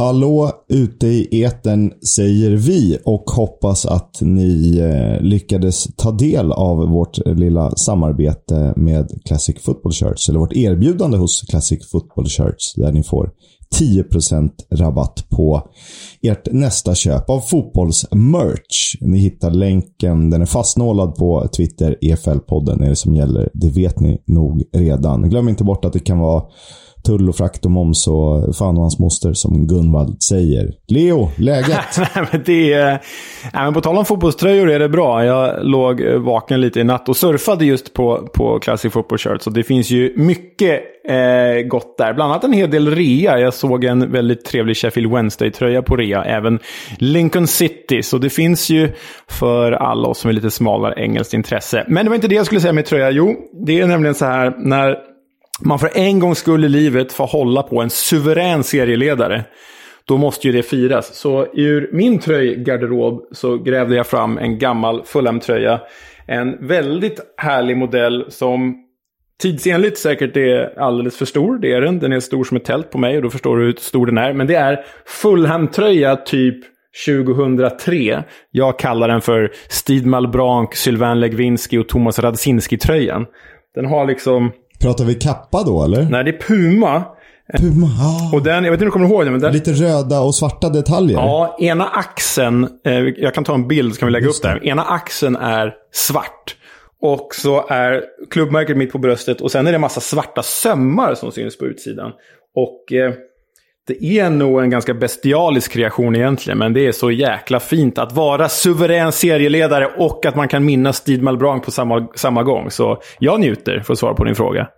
Hallå ute i eten säger vi och hoppas att ni eh, lyckades ta del av vårt lilla samarbete med Classic Football Church Eller vårt erbjudande hos Classic Football Church där ni får 10% rabatt på ert nästa köp av fotbollsmerch. Ni hittar länken, den är fastnålad på Twitter. EFL-podden är det som gäller. Det vet ni nog redan. Glöm inte bort att det kan vara tull och frakt och moms och fan och hans moster som Gunvald säger. Leo, läget? nej, men det är, nej, men på tal om fotbollströjor är det bra. Jag låg eh, vaken lite i natt och surfade just på, på Classic Football Shirts. Och det finns ju mycket eh, gott där. Bland annat en hel del rea. Jag såg en väldigt trevlig Sheffield Wednesday-tröja på rea. Även Lincoln City. Så det finns ju för alla oss som är lite smalare engelskt intresse. Men det var inte det jag skulle säga med tröja. Jo, det är nämligen så här när man för en gångs skull i livet får hålla på en suverän serieledare. Då måste ju det firas. Så ur min tröjgarderob så grävde jag fram en gammal Fulham-tröja. En väldigt härlig modell som tidsenligt säkert är alldeles för stor. Det är den. Den är stor som ett tält på mig och då förstår du hur stor den är. Men det är Fulham-tröja typ 2003. Jag kallar den för Steve Malbranc, Sylvain Legwinski och Thomas Radzinski-tröjan. Den har liksom Pratar vi kappa då eller? Nej, det är Puma. Puma, ah. Och den, jag vet inte om du kommer ihåg den. Men den, Lite röda och svarta detaljer. Ja, ena axeln, eh, jag kan ta en bild så kan vi lägga Just upp där. Ena axeln är svart. Och så är klubbmärket mitt på bröstet och sen är det en massa svarta sömmar som syns på utsidan. Och eh, det är nog en ganska bestialisk kreation egentligen, men det är så jäkla fint att vara suverän serieledare och att man kan minnas Steve Malbranc på samma, samma gång. Så jag njuter, för att svara på din fråga.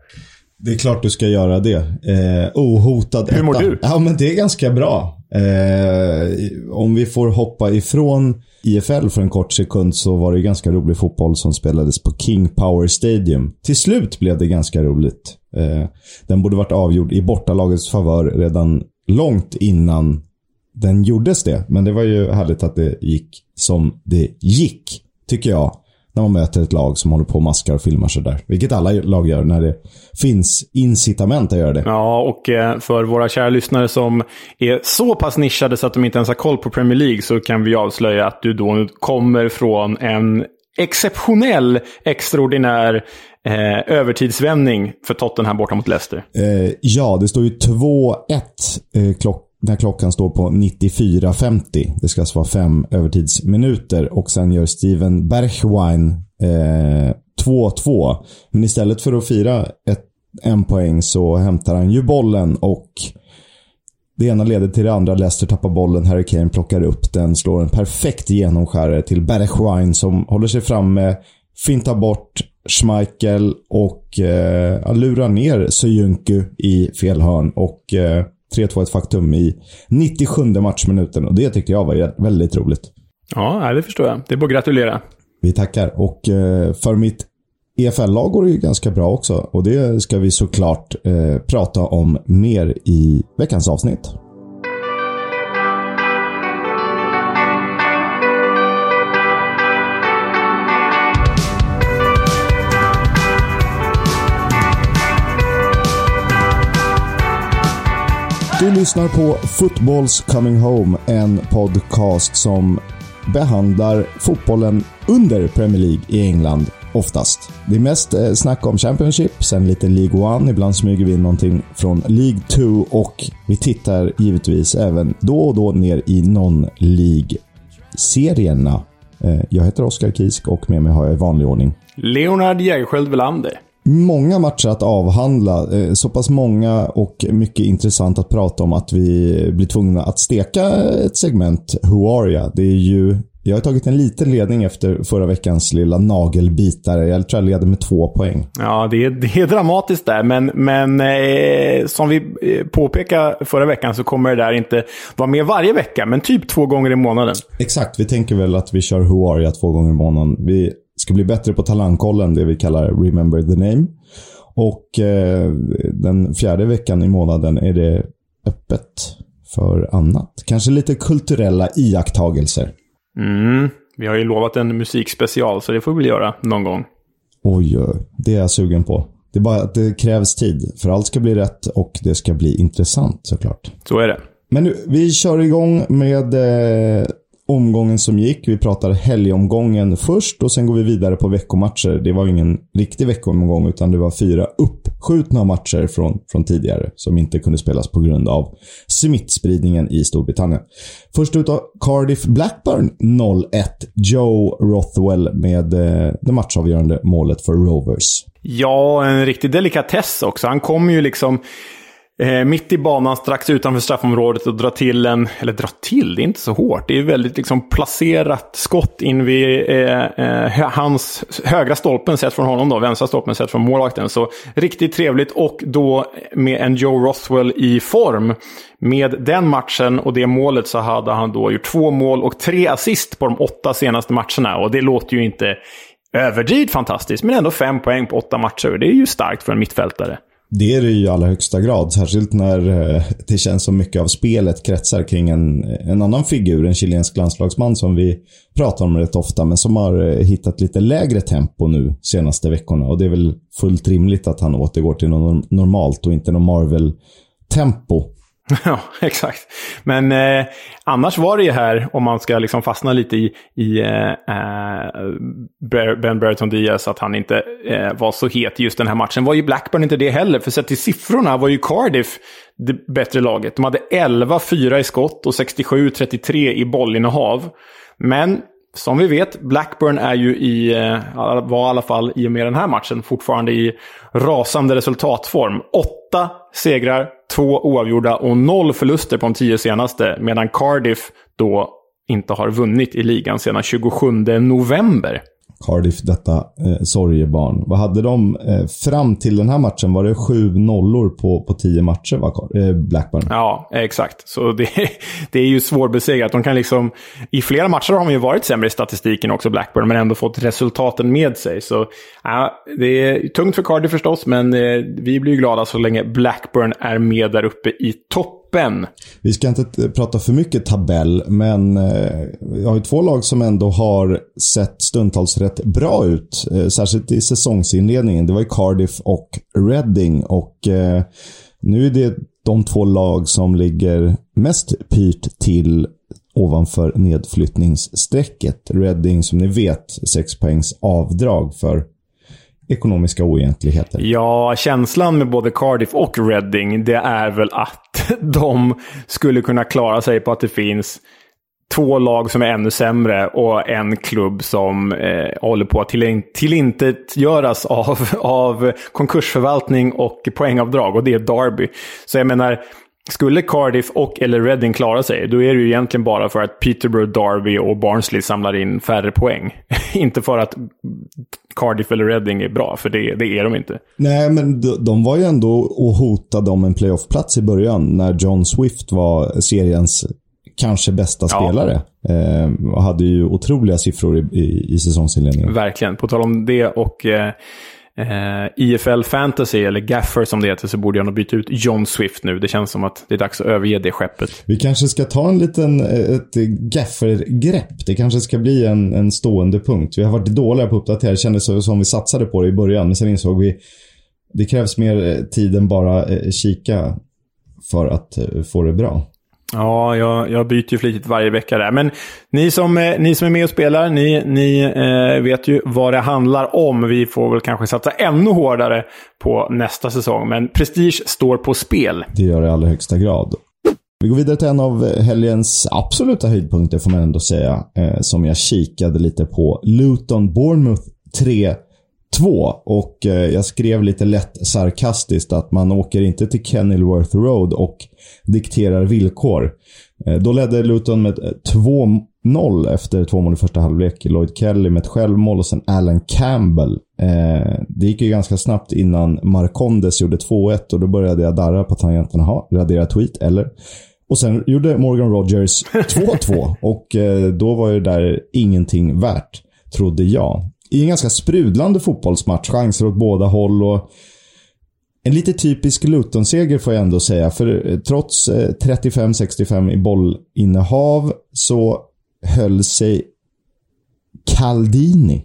Det är klart du ska göra det. Eh, ohotad Hur mår du? Ja, men det är ganska bra. Eh, om vi får hoppa ifrån IFL för en kort sekund så var det ganska rolig fotboll som spelades på King Power Stadium. Till slut blev det ganska roligt. Eh, den borde varit avgjord i bortalagets favör redan långt innan den gjordes det. Men det var ju härligt att det gick som det gick, tycker jag. När man möter ett lag som håller på och maskar och filmar sådär. Vilket alla lag gör när det finns incitament att göra det. Ja, och eh, för våra kära lyssnare som är så pass nischade så att de inte ens har koll på Premier League så kan vi avslöja att du då kommer från en exceptionell, extraordinär eh, övertidsvändning för Tottenham borta mot Leicester. Eh, ja, det står ju 2-1 eh, klock när klockan står på 94.50. Det ska alltså vara fem övertidsminuter och sen gör Steven Bergwijn 2-2. Eh, Men istället för att fira ett, en poäng så hämtar han ju bollen och det ena leder till det andra. Leicester tappar bollen. Harry Kane plockar upp den. Slår en perfekt genomskärare till Bergwijn som håller sig framme. Fintar bort Schmeichel och eh, lurar ner Sojunku i fel hörn. Och eh, 3-2 ett faktum i 97 matchminuten. Och det tyckte jag var väldigt roligt. Ja, det förstår jag. Det är bara att gratulera. Vi tackar. Och eh, för mitt EFL-lag går det ju ganska bra också. Och det ska vi såklart eh, prata om mer i veckans avsnitt. Du lyssnar på Footballs Coming Home, en podcast som behandlar fotbollen under Premier League i England oftast. Det är mest eh, snack om Championship, sen lite League 1, ibland smyger vi in någonting från League 2 och vi tittar givetvis även då och då ner i non-League-serierna. Eh, jag heter Oskar Kisk och med mig har jag i vanlig ordning Leonard Jägerskiöld Welander många matcher att avhandla. Eh, så pass många och mycket intressant att prata om att vi blir tvungna att steka ett segment Who are you? Det är ju jag har tagit en liten ledning efter förra veckans lilla nagelbitare. Jag tror jag leder med två poäng. Ja, det är, det är dramatiskt där. Men, men eh, som vi eh, påpekade förra veckan så kommer det där inte vara med varje vecka, men typ två gånger i månaden. Exakt. Vi tänker väl att vi kör Who are you två gånger i månaden. Vi ska bli bättre på talangkollen, det vi kallar Remember the Name. Och eh, den fjärde veckan i månaden är det öppet för annat. Kanske lite kulturella iakttagelser. Mm, vi har ju lovat en musikspecial, så det får vi väl göra någon gång. Oj, det är jag sugen på. Det är bara att det krävs tid. För allt ska bli rätt och det ska bli intressant såklart. Så är det. Men nu, vi kör igång med eh, omgången som gick. Vi pratar helgomgången först och sen går vi vidare på veckomatcher. Det var ingen riktig veckomgång utan det var fyra uppskjutna matcher från, från tidigare som inte kunde spelas på grund av smittspridningen i Storbritannien. Först ut av Cardiff Blackburn 0-1. Joe Rothwell med eh, det matchavgörande målet för Rovers. Ja, en riktig delikatess också. Han kommer ju liksom eh, mitt i banan strax utanför straffområdet och dra till en, eller dra till, det är inte så hårt. Det är väldigt liksom placerat skott in vid eh, eh, hans högra stolpen sett från honom då, vänstra stolpen sett från målvakten. Så riktigt trevligt och då med en Joe Rothwell i form. Med den matchen och det målet så hade han då gjort två mål och tre assist på de åtta senaste matcherna. Och det låter ju inte överdrivet fantastiskt, men ändå fem poäng på åtta matcher. Det är ju starkt för en mittfältare. Det är det ju i allra högsta grad. Särskilt när eh, det känns som mycket av spelet kretsar kring en, en annan figur, en chilensk landslagsman som vi pratar om rätt ofta, men som har eh, hittat lite lägre tempo nu senaste veckorna. Och det är väl fullt rimligt att han återgår till något normalt och inte något Marvel-tempo. Ja, exakt. Men eh, annars var det ju här, om man ska liksom fastna lite i, i eh, eh Ben Brereton Diaz, att han inte eh, var så het i just den här matchen. Var ju Blackburn inte det heller, för sett till siffrorna var ju Cardiff det bättre laget. De hade 11-4 i skott och 67-33 i bollinnehav. Men som vi vet, Blackburn är ju i, eh, var i alla fall i och med den här matchen fortfarande i rasande resultatform. Åtta segrar, två oavgjorda och noll förluster på de tio senaste. Medan Cardiff då inte har vunnit i ligan sedan 27 november. Cardiff, detta eh, sorgebarn. Vad hade de eh, fram till den här matchen? Var det sju nollor på, på tio matcher, va, eh, Blackburn? Ja, exakt. Så det, det är ju svårbesegrat. De kan liksom, I flera matcher har de ju varit sämre i statistiken också, Blackburn, men ändå fått resultaten med sig. Så ja, det är tungt för Cardiff förstås, men eh, vi blir glada så länge Blackburn är med där uppe i toppen toppen. Vi ska inte prata för mycket tabell, men eh, jag vi har ju två lag som ändå har sett stundtals rätt bra ut. Eh, särskilt i säsongsinledningen. Det var ju Cardiff och Reading och eh, nu är det de två lag som ligger mest pyrt till ovanför nedflyttningsstrecket. Reading, som ni vet, 6 poängs avdrag för ekonomiska oegentligheter. Ja, känslan med både Cardiff och Reading, det är väl att de skulle kunna klara sig på att det finns två lag som är ännu sämre och en klubb som eh, håller på att till, tillintetgöras av, av konkursförvaltning och poängavdrag. Och det är Derby. Så jag menar, skulle Cardiff och eller Reading klara sig, då är det ju egentligen bara för att Peterborough, Derby och Barnsley samlar in färre poäng. inte för att Cardiff eller Reading är bra, för det, det är de inte. Nej, men de, de var ju ändå och hotade om en playoff-plats i början, när John Swift var seriens kanske bästa ja. spelare. Eh, och hade ju otroliga siffror i, i, i säsongsinledningen. Verkligen. På tal om det och eh, eh, IFL Fantasy, eller Gaffer som det heter, så borde jag nog byta ut John Swift nu. Det känns som att det är dags att överge det skeppet. Vi kanske ska ta en liten, eh, ett Gaffer-grepp. Det kanske ska bli en, en stående punkt. Vi har varit dåliga på att uppdatera. Det kändes som vi satsade på det i början, men sen insåg vi det krävs mer eh, tid än bara eh, kika för att få det bra. Ja, jag, jag byter ju flitigt varje vecka där. Men ni som, eh, ni som är med och spelar, ni, ni eh, vet ju vad det handlar om. Vi får väl kanske satsa ännu hårdare på nästa säsong. Men prestige står på spel. Det gör det i allra högsta grad. Vi går vidare till en av helgens absoluta höjdpunkter får man ändå säga. Eh, som jag kikade lite på. Luton Bournemouth 3 2 och eh, jag skrev lite lätt sarkastiskt att man åker inte till Kenilworth Road och dikterar villkor. Eh, då ledde Luton med eh, 2-0 efter två mål i första halvlek. Lloyd Kelly med ett självmål och sen Alan Campbell. Det gick ju ganska snabbt innan Marcondes gjorde 2-1 och då började jag darra på tangenten. Jaha, radera tweet eller? Och sen gjorde Morgan Rogers 2-2 och då var ju det där ingenting värt, trodde jag i en ganska sprudlande fotbollsmatch. Chanser åt båda håll och en lite typisk Luton-seger får jag ändå säga. För eh, trots eh, 35-65 i bollinnehav så höll sig Caldini.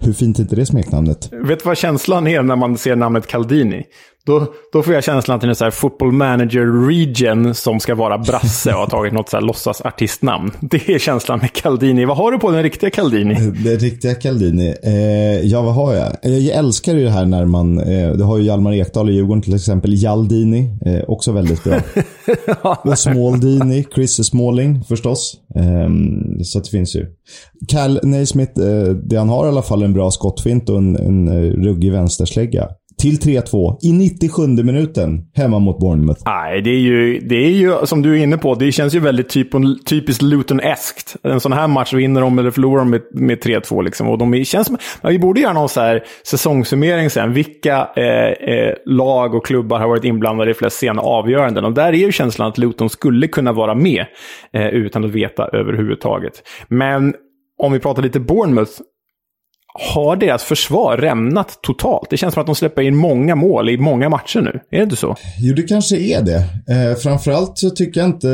Hur fint är inte det smeknamnet? Vet du vad känslan är när man ser namnet Caldini? Då, då får jag känslan att det är en så här football manager region som ska vara brasse och har tagit något så här låtsasartistnamn. Det är känslan med Caldini. Vad har du på den riktiga Caldini? Den riktiga Caldini? Eh, ja, vad har jag? Jag älskar ju det här när man, eh, du har ju Hjalmar Ekdal i Djurgården till exempel. Jaldini, eh, också väldigt bra. och Smaldini, Chris Smalling förstås. Eh, så det finns ju. Cal Naismith, eh, det han har i alla fall en bra skottfint och en, en eh, ruggig vänsterslägga till 3-2 i 97 minuten hemma mot Bournemouth. Nej, det är ju, det är ju som du är inne på, det känns ju väldigt typ, typiskt Luton-eskt. En sån här match vinner de eller förlorar de med, med 3-2. Liksom. Och de känns, vi borde göra någon så här säsongssummering sen. Vilka eh, eh, lag och klubbar har varit inblandade i flest sena avgöranden? Och där är ju känslan att Luton skulle kunna vara med eh, utan att veta överhuvudtaget. Men om vi pratar lite Bournemouth har deras försvar rämnat totalt? Det känns som att de släpper in många mål i många matcher nu. Är det inte så? Jo, det kanske är det. Eh, framförallt så tycker jag inte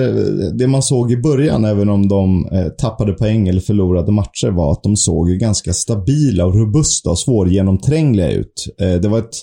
det man såg i början, även om de eh, tappade poäng eller förlorade matcher, var att de såg ganska stabila och robusta och svårgenomträngliga ut. Eh, det var ett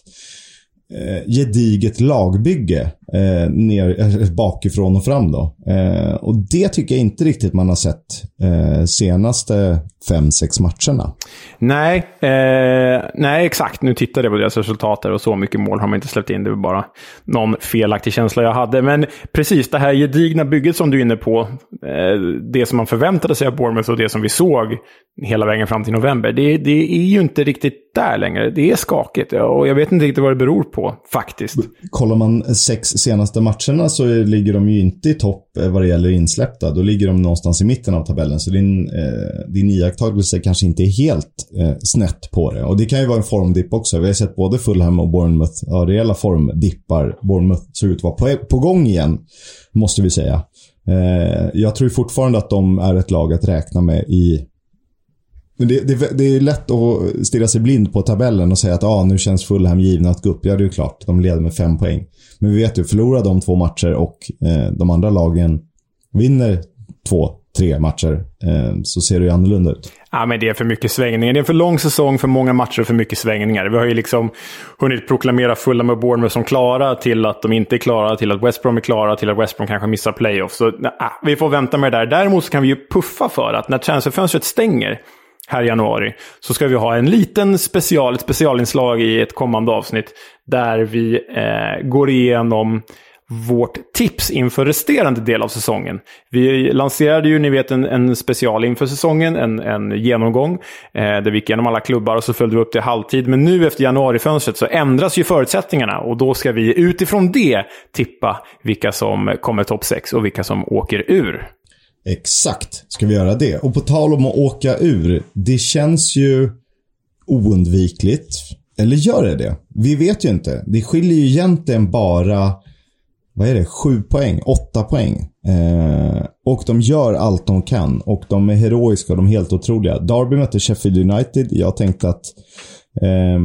eh, gediget lagbygge eh, ner, eh, bakifrån och fram. Då. Eh, och det tycker jag inte riktigt man har sett eh, senaste fem, sex matcherna. Nej, eh, nej, exakt. Nu tittade jag på deras resultat och så mycket mål har man inte släppt in. Det var bara någon felaktig känsla jag hade. Men precis, det här gedigna bygget som du är inne på. Eh, det som man förväntade sig av Bournemouth och det som vi såg hela vägen fram till november. Det, det är ju inte riktigt där längre. Det är skakigt och jag vet inte riktigt vad det beror på, faktiskt. Kollar man sex senaste matcherna så ligger de ju inte i topp eh, vad det gäller insläppta. Då ligger de någonstans i mitten av tabellen. Så din, eh, din iakttagelse kanske inte är helt eh, snett på det. Och det kan ju vara en formdipp också. Vi har sett både Fulham och Bournemouth ha rejäla formdippar. Bournemouth ser ut att vara på, på gång igen, måste vi säga. Eh, jag tror fortfarande att de är ett lag att räkna med i men det, det, det, är lätt att stirra sig blind på tabellen och säga att ah, nu känns Fulham givna att gå upp. Ja, det är klart. De leder med fem poäng. Men vi vet ju, förlorar de två matcher och eh, de andra lagen vinner två, tre matcher eh, så ser det ju annorlunda ut. Ja, men det är för mycket svängningar. Det är en för lång säsong, för många matcher och för mycket svängningar. Vi har ju liksom hunnit proklamera Fulham och Bournemouth som klara till att de inte är klara, till att West Brom är klara, till att West Brom kanske missar playoff. Så nej, vi får vänta med det där. Däremot så kan vi ju puffa för att när transferfönstret stänger här i januari så ska vi ha en liten special, ett specialinslag i ett kommande avsnitt där vi eh, går igenom vårt tips inför resterande del av säsongen. Vi lanserade ju, ni vet, en, en special inför säsongen, en, en genomgång, eh, där vi gick igenom alla klubbar och så följde vi upp till halvtid. Men nu efter januarifönstret så ändras ju förutsättningarna och då ska vi utifrån det tippa vilka som kommer topp 6 och vilka som åker ur. Exakt, ska vi göra det. Och på tal om att åka ur. Det känns ju oundvikligt. Eller gör det det? Vi vet ju inte. Det skiljer ju egentligen bara, vad är det, sju poäng, åtta poäng. Eh, och de gör allt de kan. Och de är heroiska och de är helt otroliga. Derby mötte Sheffield United. Jag tänkte att eh,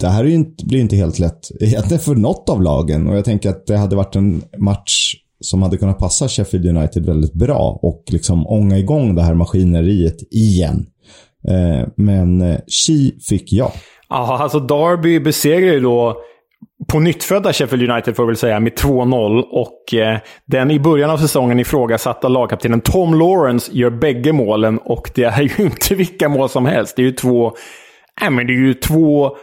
det här är inte, blir inte helt lätt egentligen för något av lagen. Och jag tänker att det hade varit en match som hade kunnat passa Sheffield United väldigt bra och liksom ånga igång det här maskineriet igen. Eh, men eh, Chi fick jag. Ja, alltså Derby besegrar ju då på nyttfödda Sheffield United får jag väl säga med 2-0 och eh, den i början av säsongen ifrågasatta lagkaptenen Tom Lawrence gör bägge målen och det är ju inte vilka mål som helst. Det är ju två, äh, men det är ju två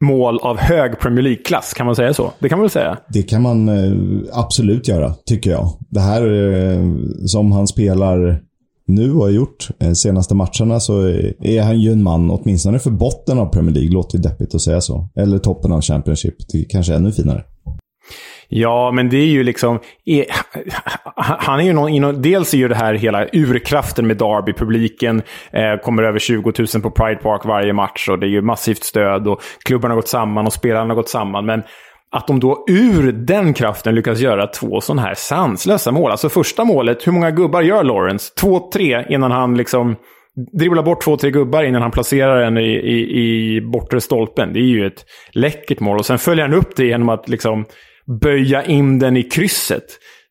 mål av hög Premier League-klass. Kan man säga så? Det kan man väl säga? Det kan man eh, absolut göra, tycker jag. Det här eh, som han spelar nu och har gjort eh, senaste matcherna så är han ju en man, åtminstone för botten av Premier League. Låter ju deppigt att säga så. Eller toppen av Championship. Det är kanske ännu finare. Ja, men det är ju liksom... E- han är ju någon, dels är ju det här hela urkraften med Derby-publiken. Eh, kommer över 20 000 på Pride Park varje match och det är ju massivt stöd och klubbarna har gått samman och spelarna har gått samman. Men att de då ur den kraften lyckas göra två sådana här sanslösa mål. Alltså första målet, hur många gubbar gör Lawrence? Två, tre innan han liksom dribblar bort två, tre gubbar innan han placerar en i, i, i bortre stolpen. Det är ju ett läckert mål. Och sen följer han upp det genom att liksom böja in den i krysset.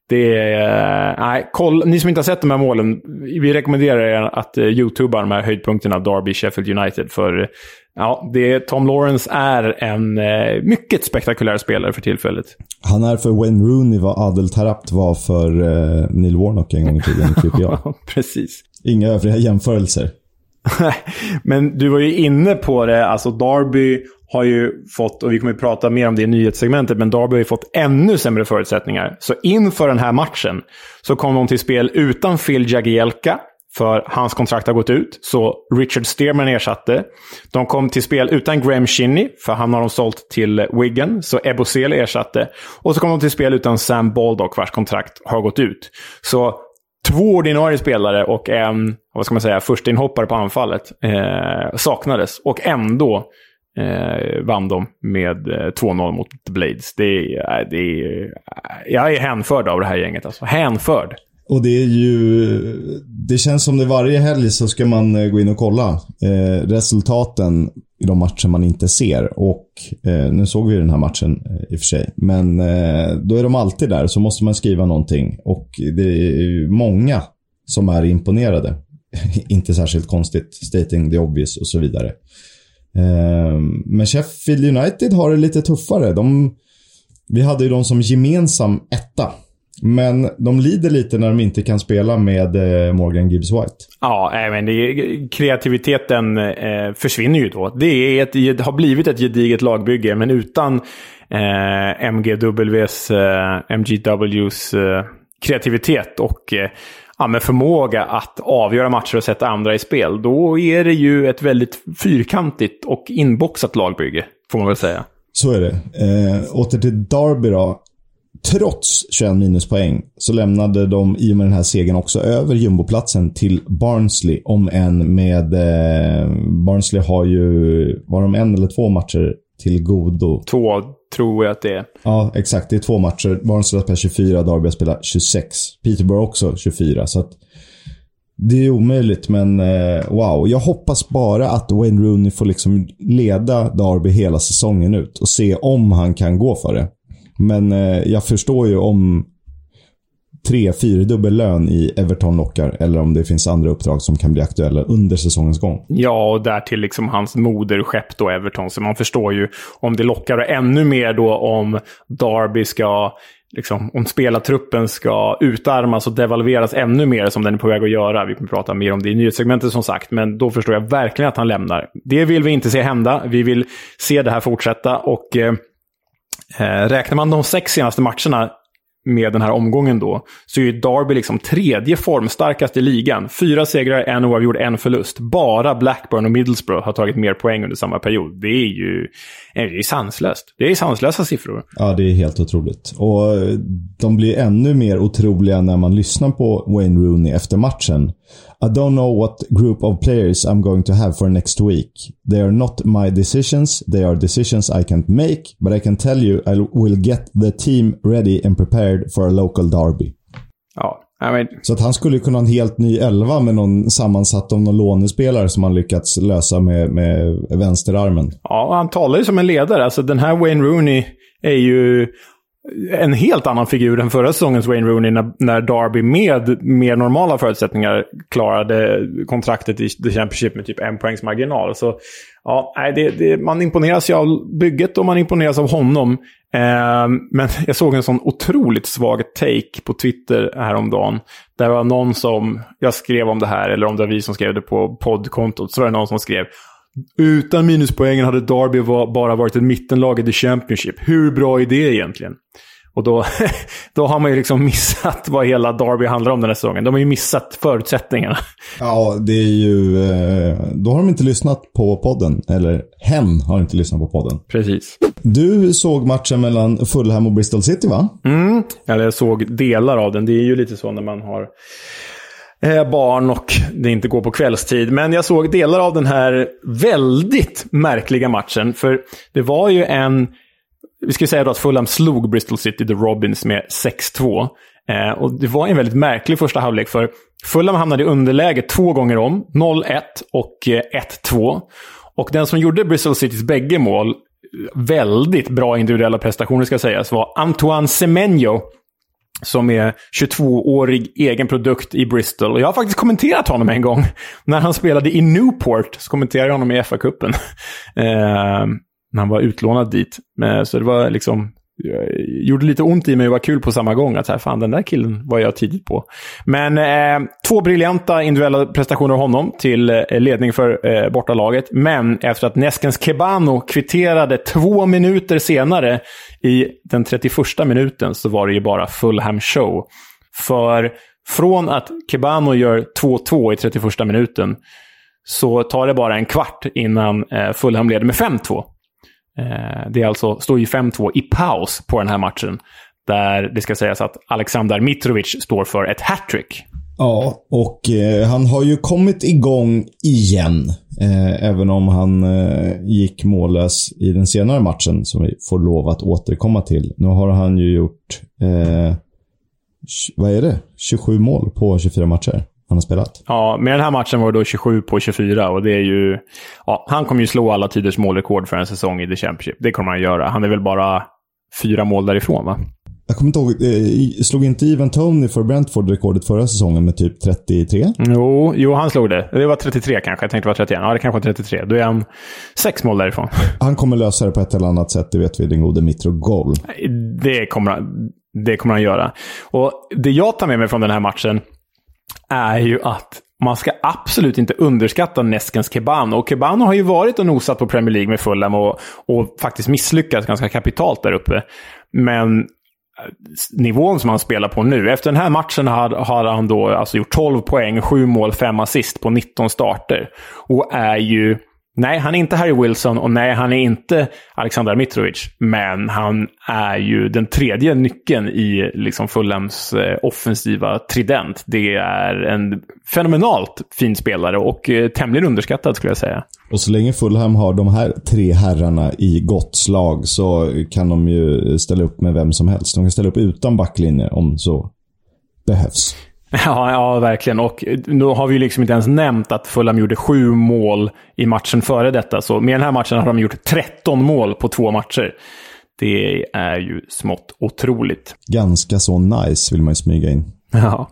Det är... Nej, koll, ni som inte har sett de här målen, vi rekommenderar er att uh, youtuba de här höjdpunkterna Derby, Sheffield United. För ja, det, Tom Lawrence är en uh, mycket spektakulär spelare för tillfället. Han är för Wayne Rooney vad Adel Tarapt var för uh, Neil Warnock en gång i tiden i QPR. Precis. Inga övriga jämförelser. Men du var ju inne på det, alltså Darby har ju fått, och vi kommer att prata mer om det i nyhetssegmentet, men Darby har ju fått ännu sämre förutsättningar. Så inför den här matchen så kom de till spel utan Phil Jagielka, för hans kontrakt har gått ut. Så Richard Stearman ersatte. De kom till spel utan Graham Shinney, för han har de sålt till Wigan. Så Ebosele ersatte. Och så kom de till spel utan Sam Baldock, vars kontrakt har gått ut. Så två ordinarie spelare och en, vad ska man säga, förstinhoppare på anfallet eh, saknades. Och ändå eh, vann de med eh, 2-0 mot The Blades. Det är, eh, det är, eh, jag är hänförd av det här gänget. Alltså. Hänförd. Och det är ju... Det känns som det varje helg så ska man eh, gå in och kolla eh, resultaten i de matcher man inte ser. Och eh, nu såg vi den här matchen eh, i och för sig. Men eh, då är de alltid där, så måste man skriva någonting. Och det är många som är imponerade. inte särskilt konstigt, stating the obvious och så vidare. Eh, men Sheffield United har det lite tuffare. De, vi hade ju dem som gemensam etta. Men de lider lite när de inte kan spela med eh, Morgan Gibbs White. Ja, men det, kreativiteten eh, försvinner ju då. Det, är ett, det har blivit ett gediget lagbygge, men utan eh, MGWs, eh, MGWs eh, kreativitet och eh, ja, med förmåga att avgöra matcher och sätta andra i spel, då är det ju ett väldigt fyrkantigt och inboxat lagbygge, får man väl säga. Så är det. Eh, åter till Derby då. Trots 21 minuspoäng så lämnade de i och med den här segern också över jumboplatsen till Barnsley. Om än med... Eh, Barnsley har ju... Var de en eller två matcher till godo? Två tror jag att det är. Ja, exakt. Det är två matcher. Barnsley har spelat 24, Derby har spelat 26. Peterborough också 24. Så att det är omöjligt, men eh, wow. Jag hoppas bara att Wayne Rooney får liksom leda Derby hela säsongen ut och se om han kan gå för det. Men eh, jag förstår ju om tre, fyra dubbel lön i Everton lockar. Eller om det finns andra uppdrag som kan bli aktuella under säsongens gång. Ja, och därtill liksom hans moderskepp då, Everton. Så man förstår ju om det lockar. Och ännu mer då om Derby ska... Liksom, om spelartruppen ska utarmas och devalveras ännu mer som den är på väg att göra. Vi kommer prata mer om det i nyhetssegmentet som sagt. Men då förstår jag verkligen att han lämnar. Det vill vi inte se hända. Vi vill se det här fortsätta. Och... Eh, Eh, räknar man de sex senaste matcherna med den här omgången då, så är ju Derby liksom tredje formstarkast i ligan. Fyra segrar, en oavgjord, en förlust. Bara Blackburn och Middlesbrough har tagit mer poäng under samma period. Det är ju eh, det är sanslöst. Det är sanslösa siffror. Ja, det är helt otroligt. Och eh, de blir ännu mer otroliga när man lyssnar på Wayne Rooney efter matchen. I don't know what group of players I'm going to have for next week. They are not my decisions. They are decisions I can't make. But I can tell you I will get the team ready and prepared for a local derby. Ja, I mean... Så att han skulle kunna ha en helt ny elva med någon sammansatt av någon lånespelare som han lyckats lösa med, med vänsterarmen. Ja, han talar ju som en ledare. Alltså den här Wayne Rooney är ju en helt annan figur än förra säsongens Wayne Rooney när, när Derby med mer normala förutsättningar klarade kontraktet i The Championship med typ en poängs marginal. Så ja, det, det, man imponeras ju av bygget och man imponeras av honom. Eh, men jag såg en sån otroligt svag take på Twitter häromdagen. Där var någon som, jag skrev om det här, eller om det var vi som skrev det på poddkontot, så var det någon som skrev utan minuspoängen hade Derby bara varit ett mittenlag i The Championship. Hur bra är det egentligen? Och då, då har man ju liksom missat vad hela Derby handlar om den här säsongen. De har ju missat förutsättningarna. Ja, det är ju... Eh, då har de inte lyssnat på podden. Eller hen har inte lyssnat på podden. Precis. Du såg matchen mellan Fulham och Bristol City, va? Mm, eller jag såg delar av den. Det är ju lite så när man har Eh, barn och det inte går på kvällstid. Men jag såg delar av den här väldigt märkliga matchen. För det var ju en vi ska säga då att Fulham slog Bristol City The Robins med 6-2. Eh, och det var en väldigt märklig första halvlek för Fulham hamnade i underläge två gånger om. 0-1 och eh, 1-2. Och den som gjorde Bristol Citys bägge mål, väldigt bra individuella prestationer ska sägas, var Antoine Semenyo som är 22-årig egen produkt i Bristol. Och jag har faktiskt kommenterat honom en gång. När han spelade i Newport så kommenterade jag honom i FA-cupen. eh, när han var utlånad dit. Eh, så det var liksom gjorde lite ont i mig och var kul på samma gång. Att så här, fan, den där killen var jag tidigt på. Men eh, två briljanta individuella prestationer av honom till eh, ledning för eh, bortalaget. Men efter att Neskens Kebano kvitterade två minuter senare i den 31 minuten så var det ju bara Fulham show. För från att Kebano gör 2-2 i 31 minuten så tar det bara en kvart innan eh, Fulham leder med 5-2. Eh, det är alltså, står ju 5-2 i paus på den här matchen. Där det ska sägas att Aleksandar Mitrovic står för ett hattrick. Ja, och eh, han har ju kommit igång igen. Eh, även om han eh, gick mållös i den senare matchen, som vi får lov att återkomma till. Nu har han ju gjort, eh, vad är det? 27 mål på 24 matcher han har spelat. Ja, med den här matchen var det då 27 på 24 och det är ju... Ja, han kommer ju slå alla tiders målrekord för en säsong i The Championship. Det kommer han göra. Han är väl bara fyra mål därifrån, va? Jag kommer inte ihåg, eh, slog inte Ivan Tony för Brentford rekordet förra säsongen med typ 33? Jo, jo, han slog det. Det var 33 kanske. Jag tänkte det var 31. Ja, det kanske var 33. Då är han sex mål därifrån. Han kommer lösa det på ett eller annat sätt, det vet vi, den gode Mitro Goal. Det kommer, han, det kommer han göra. Och det jag tar med mig från den här matchen är ju att man ska absolut inte underskatta Neskens Kebano. Och Kebano har ju varit och nosat på Premier League med Fulham och, och faktiskt misslyckats ganska kapitalt där uppe. Men eh, nivån som han spelar på nu. Efter den här matchen har, har han då alltså gjort 12 poäng, 7 mål, 5 assist på 19 starter. Och är ju Nej, han är inte Harry Wilson och nej, han är inte Alexander Mitrovic. Men han är ju den tredje nyckeln i liksom Fulhams eh, offensiva trident. Det är en fenomenalt fin spelare och eh, tämligen underskattad skulle jag säga. Och så länge Fulham har de här tre herrarna i gott slag så kan de ju ställa upp med vem som helst. De kan ställa upp utan backlinje om så behövs. Ja, ja, verkligen. Och då har vi liksom inte ens nämnt att Fulham gjorde sju mål i matchen före detta. Så med den här matchen har de gjort 13 mål på två matcher. Det är ju smått otroligt. Ganska så nice vill man ju smyga in. Ja.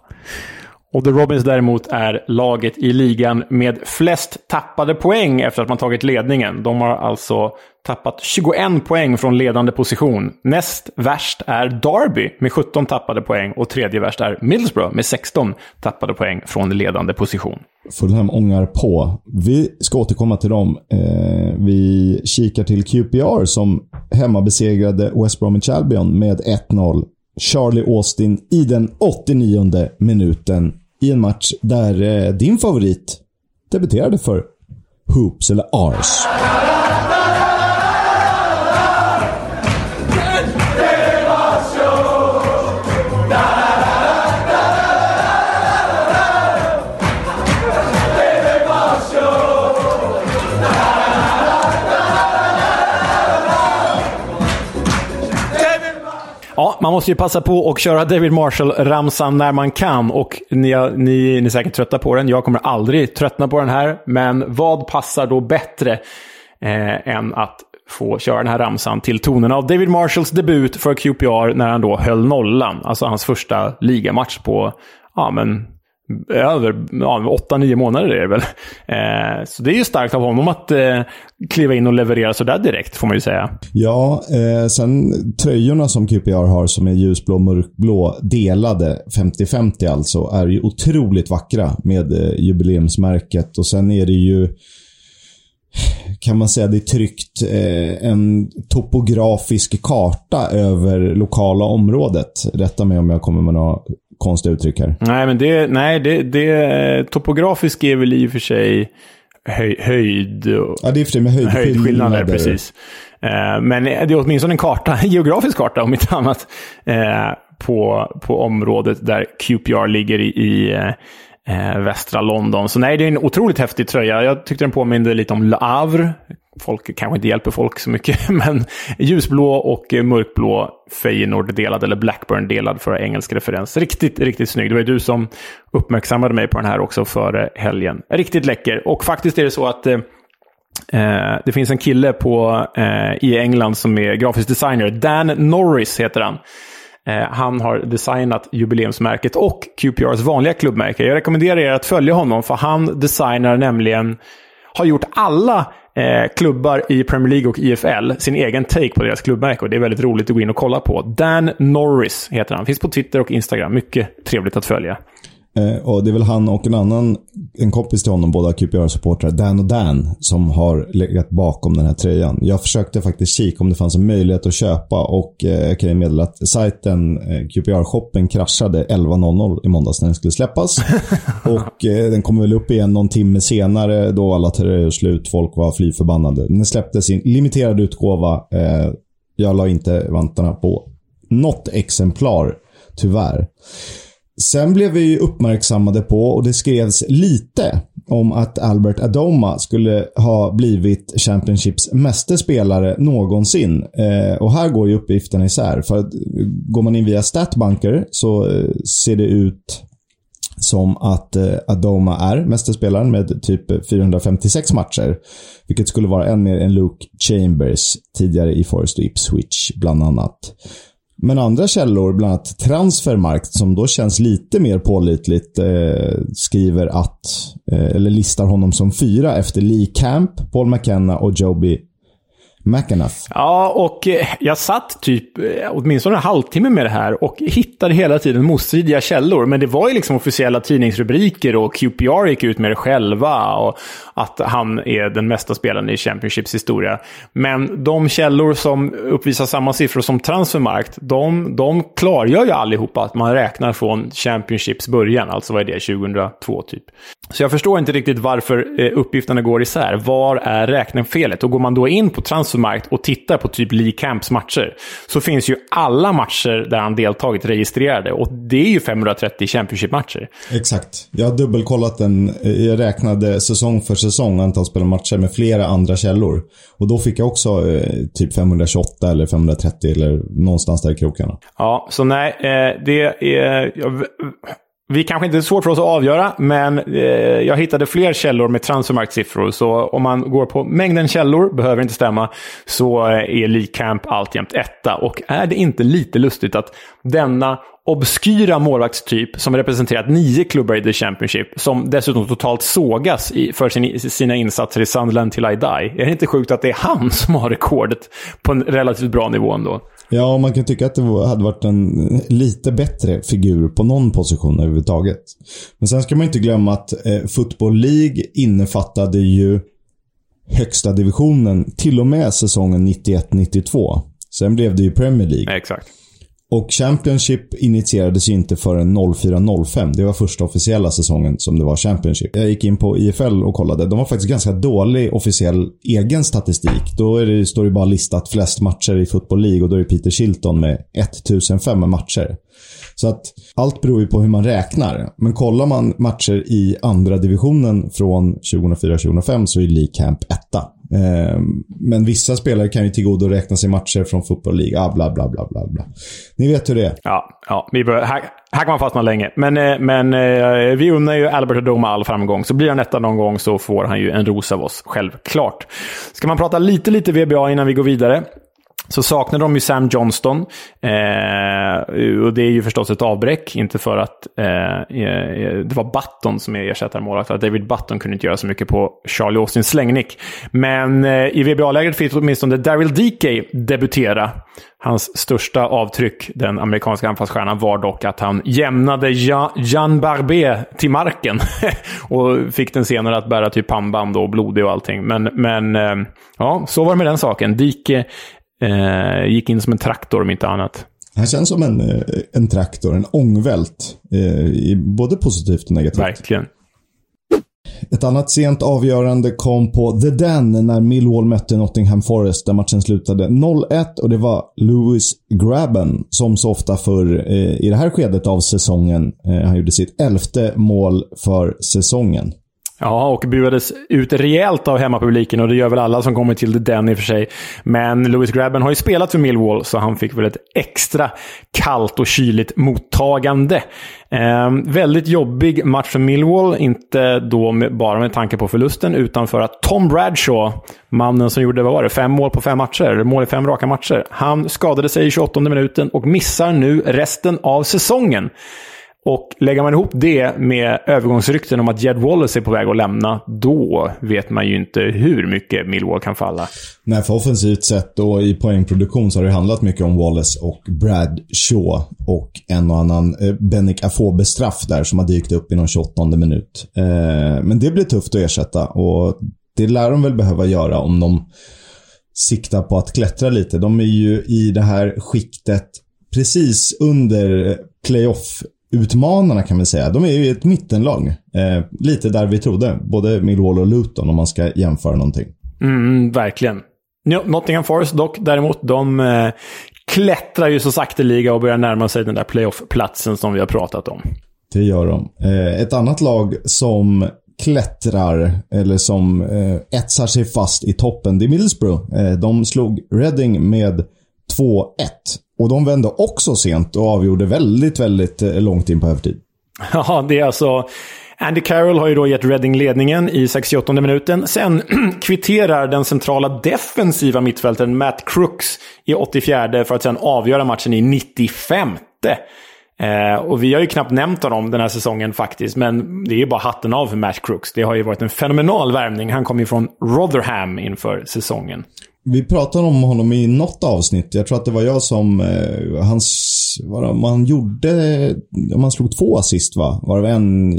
Och The Robins däremot är laget i ligan med flest tappade poäng efter att man tagit ledningen. De har alltså tappat 21 poäng från ledande position. Näst värst är Derby med 17 tappade poäng och tredje värst är Middlesbrough med 16 tappade poäng från ledande position. Fulham ångar på. Vi ska återkomma till dem. Eh, vi kikar till QPR som hemmabesegrade West Bromwich Albion med 1-0. Charlie Austin i den 89 minuten i en match där eh, din favorit debuterade för Hoops eller Ars. Måste ju passa på att köra David Marshall-ramsan när man kan. Och ni, ni, ni är säkert trötta på den. Jag kommer aldrig tröttna på den här. Men vad passar då bättre eh, än att få köra den här ramsan till tonerna av David Marshalls debut för QPR när han då höll nollan. Alltså hans första ligamatch på ja, men över ja, 8-9 månader är det väl. Eh, så det är ju starkt av honom att eh, kliva in och leverera sådär direkt, får man ju säga. Ja, eh, sen tröjorna som QPR har som är ljusblå och mörkblå, delade, 50-50 alltså, är ju otroligt vackra med eh, jubileumsmärket. Och sen är det ju kan man säga det är tryckt eh, en topografisk karta över lokala området. Rätta mig om jag kommer med några konstiga uttryck här. Nej, men det, nej, det, det topografisk är väl i och för sig höj, höjd... Ja, det är för sig med höjdskillnader. höjdskillnader precis. Eh, men det är åtminstone en karta, en geografisk karta om inte annat, eh, på, på området där QPR ligger i, i eh, västra London. Så nej, det är en otroligt häftig tröja. Jag tyckte den påminde lite om Le Havre, folk kanske inte hjälper folk så mycket, men ljusblå och mörkblå Feyenoord delad, eller Blackburn delad för engelsk referens. Riktigt, riktigt snygg. Det var ju du som uppmärksammade mig på den här också före helgen. Riktigt läcker. Och faktiskt är det så att eh, eh, det finns en kille på, eh, i England som är grafisk designer. Dan Norris heter han. Eh, han har designat jubileumsmärket och QPRs vanliga klubbmärke. Jag rekommenderar er att följa honom, för han designar nämligen har gjort alla eh, klubbar i Premier League och IFL sin egen take på deras klubbmärke. Och det är väldigt roligt att gå in och kolla på. Dan Norris heter han. Finns på Twitter och Instagram. Mycket trevligt att följa. Eh, och Det är väl han och en annan, en kompis till honom, båda QPR-supportrar, Dan och Dan, som har legat bakom den här tröjan. Jag försökte faktiskt kika om det fanns en möjlighet att köpa och eh, jag kan ju meddela att sajten eh, QPR-shoppen kraschade 11.00 i måndags när den skulle släppas. och den kommer väl upp igen någon timme senare då alla tröjor slut. Folk var fly förbannade. Den släpptes i limiterad utgåva. Jag la inte vantarna på något exemplar, tyvärr. Sen blev vi uppmärksammade på, och det skrevs lite, om att Albert Adoma skulle ha blivit Championships meste spelare någonsin. Eh, och här går ju uppgifterna isär. För att eh, går man in via Statbanker så eh, ser det ut som att eh, Adoma är mästerspelaren med typ 456 matcher. Vilket skulle vara än mer än Luke Chambers tidigare i Forest och Ipswich bland annat. Men andra källor, bland annat Transfermarkt, som då känns lite mer pålitligt, eh, skriver att, eh, eller listar honom som fyra efter Lee Camp, Paul McKenna och Joby McAnuff. Ja, och eh, jag satt typ eh, åtminstone en halvtimme med det här och hittade hela tiden motstridiga källor. Men det var ju liksom officiella tidningsrubriker och QPR gick ut med det själva. Och att han är den mesta spelaren i Championships historia. Men de källor som uppvisar samma siffror som Transfermarkt, de, de klargör ju allihopa att man räknar från Championships början. Alltså vad är det, 2002 typ. Så jag förstår inte riktigt varför eh, uppgifterna går isär. Var är räknefelet? Och går man då in på Transfermarkt och tittar på typ Lee Camps matcher så finns ju alla matcher där han deltagit registrerade. Och det är ju 530 Championship-matcher. Exakt. Jag har dubbelkollat den. Jag räknade säsong för säsong antal spelade matcher med flera andra källor. Och då fick jag också eh, typ 528 eller 530 eller någonstans där i krokarna. Ja, så nej, eh, det är... Jag, vi kanske inte är svårt för oss att avgöra, men eh, jag hittade fler källor med transfermarktsiffror. Så om man går på mängden källor, behöver inte stämma, så eh, är Lee Camp alltjämt etta. Och är det inte lite lustigt att denna obskyra målvaktstyp som representerat nio klubbar i The Championship, som dessutom totalt sågas i, för sin, sina insatser i Sunderland till I Die. Är det inte sjukt att det är han som har rekordet på en relativt bra nivå ändå? Ja, man kan tycka att det hade varit en lite bättre figur på någon position överhuvudtaget. Men sen ska man inte glömma att eh, Football League innefattade ju högsta divisionen till och med säsongen 91-92. Sen blev det ju Premier League. Exakt. Och Championship initierades ju inte förrän 04-05. Det var första officiella säsongen som det var Championship. Jag gick in på IFL och kollade. De har faktiskt ganska dålig officiell egen statistik. Då är det, står det bara listat flest matcher i Football League och då är det Peter Shilton med 1005 matcher. Så att allt beror ju på hur man räknar. Men kollar man matcher i andra divisionen från 2004-2005 så är Lee Camp etta. Ehm, men vissa spelare kan ju tillgodoräkna sig matcher från Football League. Ah, bla, bla, bla, bla, bla. Ni vet hur det är. Ja, ja vi bör, här, här kan man fastna länge. Men, eh, men eh, vi unnar ju Albert Adoma all framgång. Så blir han etta någon gång så får han ju en ros av oss, självklart. Ska man prata lite, lite VBA innan vi går vidare? Så saknade de ju Sam Johnston. Eh, och det är ju förstås ett avbräck, inte för att eh, eh det var Button som är ersättarmålvakt. David Button kunde inte göra så mycket på Charlie Austins slängnick. Men eh, i VBA-lägret fick åtminstone Daryl DK debutera. Hans största avtryck, den amerikanska anfallsstjärnan, var dock att han jämnade Jean Barbé till marken. och fick den senare att bära typ pannband och blodig och allting. Men, men eh, ja, så var det med den saken. Dike Eh, gick in som en traktor om inte annat. Han känns som en, eh, en traktor, en ångvält. Eh, både positivt och negativt. Verkligen. Ett annat sent avgörande kom på The Den när Millwall mötte Nottingham Forest där matchen slutade 0-1 och det var Lewis Grabben som så ofta förr eh, i det här skedet av säsongen. Eh, han gjorde sitt elfte mål för säsongen. Ja, och buades ut rejält av hemmapubliken och det gör väl alla som kommer till den i och för sig. Men Lewis Grabben har ju spelat för Millwall, så han fick väl ett extra kallt och kyligt mottagande. Eh, väldigt jobbig match för Millwall, inte då med, bara med tanke på förlusten, utan för att Tom Bradshaw, mannen som gjorde, vad var det, fem mål på fem matcher, mål i fem raka matcher, han skadade sig i 28 minuten och missar nu resten av säsongen. Och lägger man ihop det med övergångsrykten om att Jed Wallace är på väg att lämna, då vet man ju inte hur mycket Millwall kan falla. Nej, för offensivt sett och i poängproduktion så har det handlat mycket om Wallace och Brad Shaw och en och annan eh, Bennick Afobe-straff där som har dykt upp i någon 28 minut. Eh, men det blir tufft att ersätta och det lär de väl behöva göra om de siktar på att klättra lite. De är ju i det här skiktet precis under playoff utmanarna kan vi säga. De är ju ett mittenlag. Eh, lite där vi trodde. Både Millwall och Luton om man ska jämföra någonting. Mm, verkligen. Nottingham Forest dock däremot, de eh, klättrar ju så sakteliga och börjar närma sig den där playoff-platsen som vi har pratat om. Det gör de. Eh, ett annat lag som klättrar, eller som eh, etsar sig fast i toppen, det är Middlesbrough. Eh, de slog Reading med 2-1. Och de vände också sent och avgjorde väldigt, väldigt eh, långt in på övertid. Ja, det är alltså... Andy Carroll har ju då gett Reading ledningen i 68 minuten. Sen kvitterar den centrala defensiva mittfältaren Matt Crooks i 84 för att sen avgöra matchen i 95. Eh, och vi har ju knappt nämnt honom den här säsongen faktiskt, men det är ju bara hatten av för Matt Crooks. Det har ju varit en fenomenal värvning. Han kom ju från Rotherham inför säsongen. Vi pratade om honom i något avsnitt. Jag tror att det var jag som... Eh, hans, vad man gjorde... Man slog två assist va? Varav en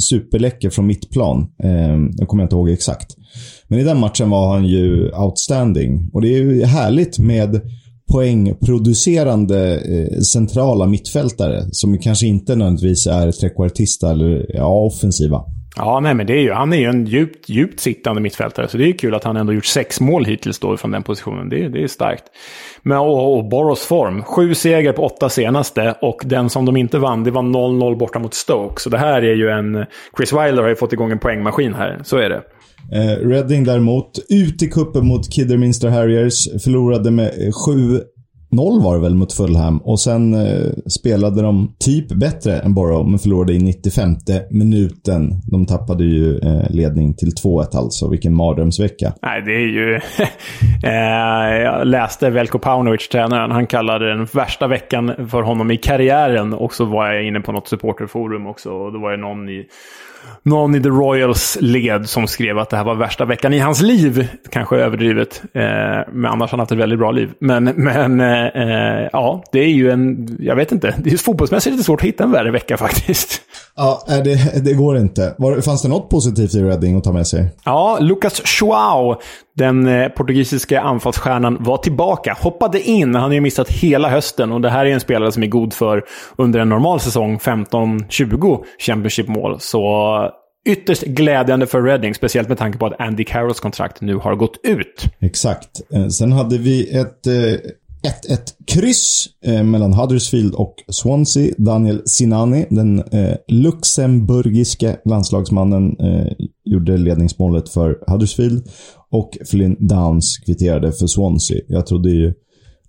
superläcker från mittplan. Eh, jag kommer inte ihåg exakt. Men i den matchen var han ju outstanding. Och det är ju härligt med poängproducerande eh, centrala mittfältare som kanske inte nödvändigtvis är trekvartista eller ja, offensiva. Ja, nej, men det är ju, han är ju en djupt, djupt sittande mittfältare, så det är ju kul att han ändå gjort sex mål hittills då från den positionen. Det, det är starkt. Men och, och Boros form. Sju seger på åtta senaste och den som de inte vann, det var 0-0 borta mot Stoke. Så det här är ju en... Chris Wilder har ju fått igång en poängmaskin här, så är det. Eh, Reading däremot, ut i kuppen mot Kidderminster Harriers, förlorade med 7 0 var det väl mot Fulham och sen eh, spelade de typ bättre än Borough men förlorade i 95 minuten. De tappade ju eh, ledning till 2-1 alltså. Vilken mardrömsvecka. Nej, det är ju... eh, jag läste Velko Paunovic, tränaren. Han kallade den värsta veckan för honom i karriären. Och så var jag inne på något supporterforum också. Och då var det någon i någon i The Royals led som skrev att det här var värsta veckan i hans liv. Kanske överdrivet, eh, men annars har han haft ett väldigt bra liv. Men, men eh, eh ja, det är ju en, jag vet inte, det är fotbollsmässigt lite svårt att hitta en värre vecka faktiskt. Ja, det, det går inte. Var, fanns det något positivt i Reading att ta med sig? Ja, Lucas Joao, den eh, portugisiska anfallsstjärnan, var tillbaka. Hoppade in. Han har ju missat hela hösten och det här är en spelare som är god för under en normal säsong 15-20 Championship-mål. Så eh, ytterst glädjande för Reading, speciellt med tanke på att Andy Carrolls kontrakt nu har gått ut. Exakt. Eh, sen hade vi ett eh, 1-1 kryss eh, mellan Huddersfield och Swansea. Daniel Sinani, den eh, luxemburgiske landslagsmannen, eh, gjorde ledningsmålet för Huddersfield. Och Flynn Downs kvitterade för Swansea. Jag trodde ju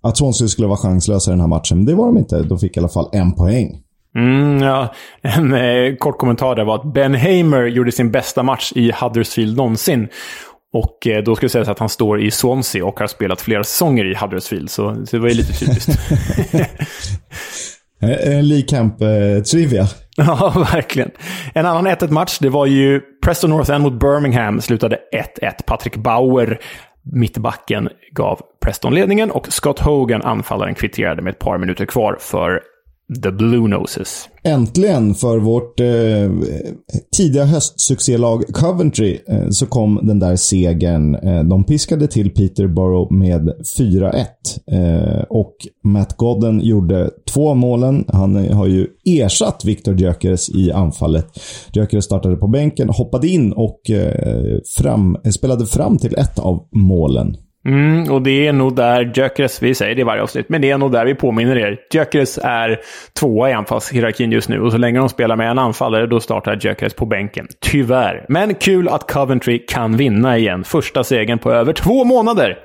att Swansea skulle vara chanslösa i den här matchen, men det var de inte. De fick i alla fall en poäng. Mm, ja. En eh, kort kommentar där var att Ben Hamer gjorde sin bästa match i Huddersfield någonsin. Och eh, då ska det sägas att han står i Swansea och har spelat flera säsonger i Huddersfield, så det var ju lite typiskt. En Lee Camp-trivia. ja, verkligen. En annan 1-1 match, det var ju Preston North End mot Birmingham, slutade 1-1. Patrick Bauer, mittbacken, gav Preston ledningen och Scott Hogan, anfallaren, kvitterade med ett par minuter kvar för The Blue Noses. Äntligen för vårt eh, tidiga höstsuccélag Coventry eh, så kom den där segern. Eh, de piskade till Peterborough med 4-1. Eh, och Matt Godden gjorde två målen. Han eh, har ju ersatt Victor Gyökeres i anfallet. Gyökeres startade på bänken, hoppade in och eh, fram, eh, spelade fram till ett av målen. Mm, och det är nog där Gyökeres, vi säger det i varje avsnitt, men det är nog där vi påminner er. Gyökeres är tvåa i anfallshierarkin just nu och så länge de spelar med en anfallare då startar Gyökeres på bänken. Tyvärr. Men kul att Coventry kan vinna igen. Första segern på över två månader.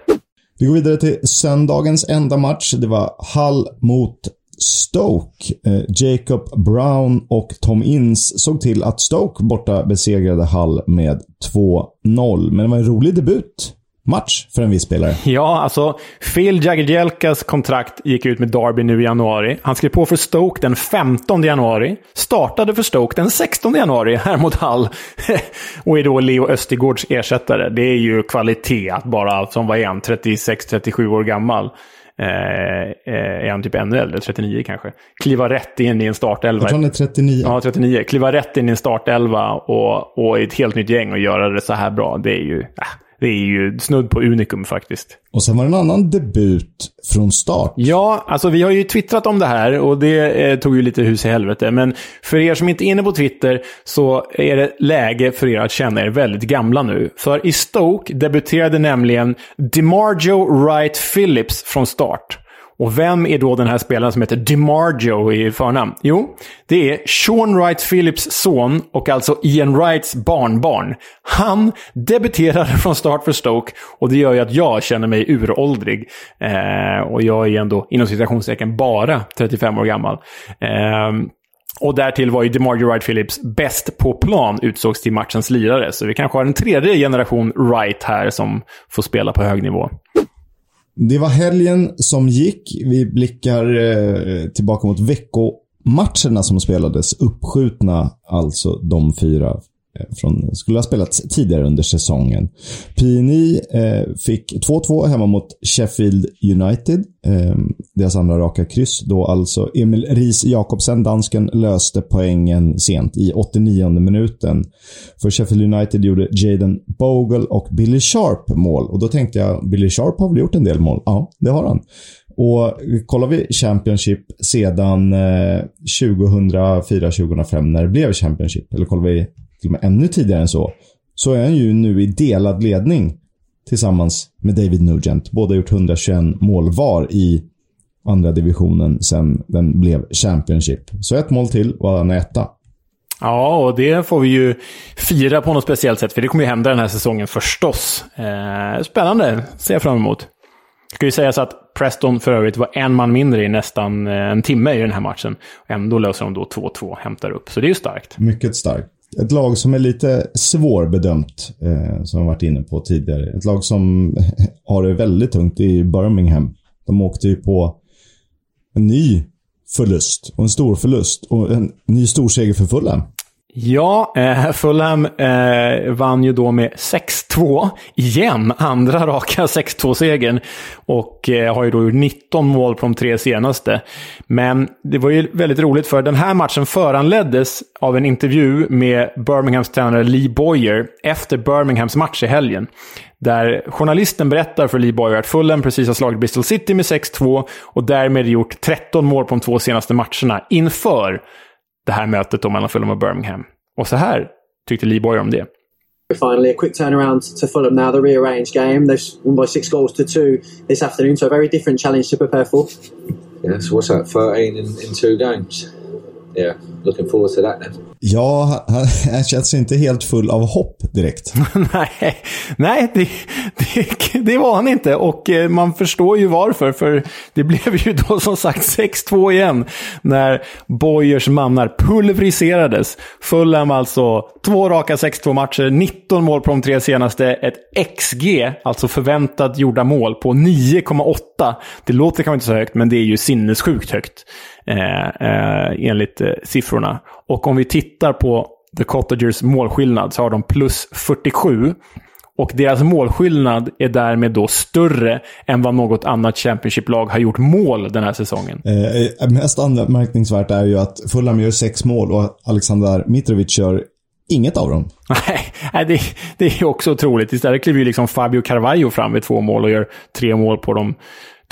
Vi går vidare till söndagens enda match. Det var Hull mot Stoke. Eh, Jacob Brown och Tom Inns såg till att Stoke borta besegrade Hull med 2-0. Men det var en rolig debut match för en viss spelare. Ja, alltså Phil Jagielkas kontrakt gick ut med Derby nu i januari. Han skrev på för Stoke den 15 januari. Startade för Stoke den 16 januari här mot Hull. och är då Leo Östergårds ersättare. Det är ju kvalitet att bara, som var han, 36-37 år gammal. Eh, är han typ ännu äldre, 39 kanske. Kliva rätt in i en startelva. Jag tror han är 39. Ja, 39. Kliva rätt in i en startelva och, och i ett helt nytt gäng och göra det så här bra. Det är ju... Äh, det är ju snudd på unikum faktiskt. Och sen var det en annan debut från start. Ja, alltså vi har ju twittrat om det här och det eh, tog ju lite hus i helvete. Men för er som inte är inne på Twitter så är det läge för er att känna er väldigt gamla nu. För i Stoke debuterade nämligen DeMarjo Wright Phillips från start. Och vem är då den här spelaren som heter DiMargio i förnamn? Jo, det är Sean Wright Phillips son och alltså Ian Wrights barnbarn. Han debuterade från start för Stoke och det gör ju att jag känner mig uråldrig. Eh, och jag är ändå, inom citationstecken, bara 35 år gammal. Eh, och därtill var ju DeMargio Wright Phillips bäst på plan utsågs till matchens lirare. Så vi kanske har en tredje generation Wright här som får spela på hög nivå. Det var helgen som gick. Vi blickar eh, tillbaka mot veckomatcherna som spelades. Uppskjutna, alltså de fyra Eh, från, skulle ha spelats tidigare under säsongen. PNI eh, fick 2-2 hemma mot Sheffield United. Eh, deras andra raka kryss då alltså. Emil Ries Jakobsen, dansken, löste poängen sent i 89 minuten. För Sheffield United gjorde Jaden Bogle och Billy Sharp mål. Och då tänkte jag, Billy Sharp har väl gjort en del mål? Ja, det har han. Och kollar vi Championship sedan eh, 2004-2005 när det blev Championship, eller kollar vi till och med ännu tidigare än så, så är han ju nu i delad ledning tillsammans med David Nugent. Båda har gjort 121 mål var i andra divisionen sen den blev Championship. Så ett mål till och han är etta. Ja, och det får vi ju fira på något speciellt sätt, för det kommer ju hända den här säsongen förstås. Eh, spännande, ser jag fram emot. Det ska ju sägas att Preston för övrigt var en man mindre i nästan eh, en timme i den här matchen. Ändå löser de då 2-2, hämtar upp. Så det är ju starkt. Mycket starkt ett lag som är lite svårbedömt, eh, som jag varit inne på tidigare. Ett lag som har det väldigt tungt i Birmingham. De åkte ju på en ny förlust och en stor förlust och en ny stor seger för Fulham. Ja, eh, Fulham eh, vann ju då med 6-2 igen. Andra raka 6-2-segern. Och eh, har ju då gjort 19 mål på de tre senaste. Men det var ju väldigt roligt för den här matchen föranleddes av en intervju med Birminghams tränare Lee Boyer efter Birminghams match i helgen. Där journalisten berättar för Lee Boyer att Fulham precis har slagit Bristol City med 6-2 och därmed gjort 13 mål på de två senaste matcherna inför det här mötet då mellan Fulham och Birmingham. Och så här tyckte Lee Boyer om det. Finally, a quick turnaround to Fulham now, the rearranged game. They've won by six goals to two this afternoon, so a very different challenge to prepare for. Yeah, so what's that, 13 in, in two games? Yeah, looking forward to that then. Ja, han, han känns inte helt full av hopp direkt. nej, nej det, det, det, var han inte. Och eh, man förstår ju varför. För det blev ju då som sagt 6-2 igen. När Boyers mannar pulveriserades. Fulham alltså två raka 6-2 matcher, 19 mål på de tre senaste. Ett XG, alltså förväntat gjorda mål, på 9,8. Det låter kanske inte så högt, men det är ju sinnessjukt högt. Eh, eh, enligt eh, siffrorna. Och om vi tittar på The Cottagers målskillnad så har de plus 47. Och deras målskillnad är därmed då större än vad något annat Championship-lag har gjort mål den här säsongen. Eh, mest anmärkningsvärt är ju att Fulham gör sex mål och Alexander Mitrovic gör inget av dem. Nej, det, det är också otroligt. Istället kliver ju liksom Fabio Carvalho fram med två mål och gör tre mål på de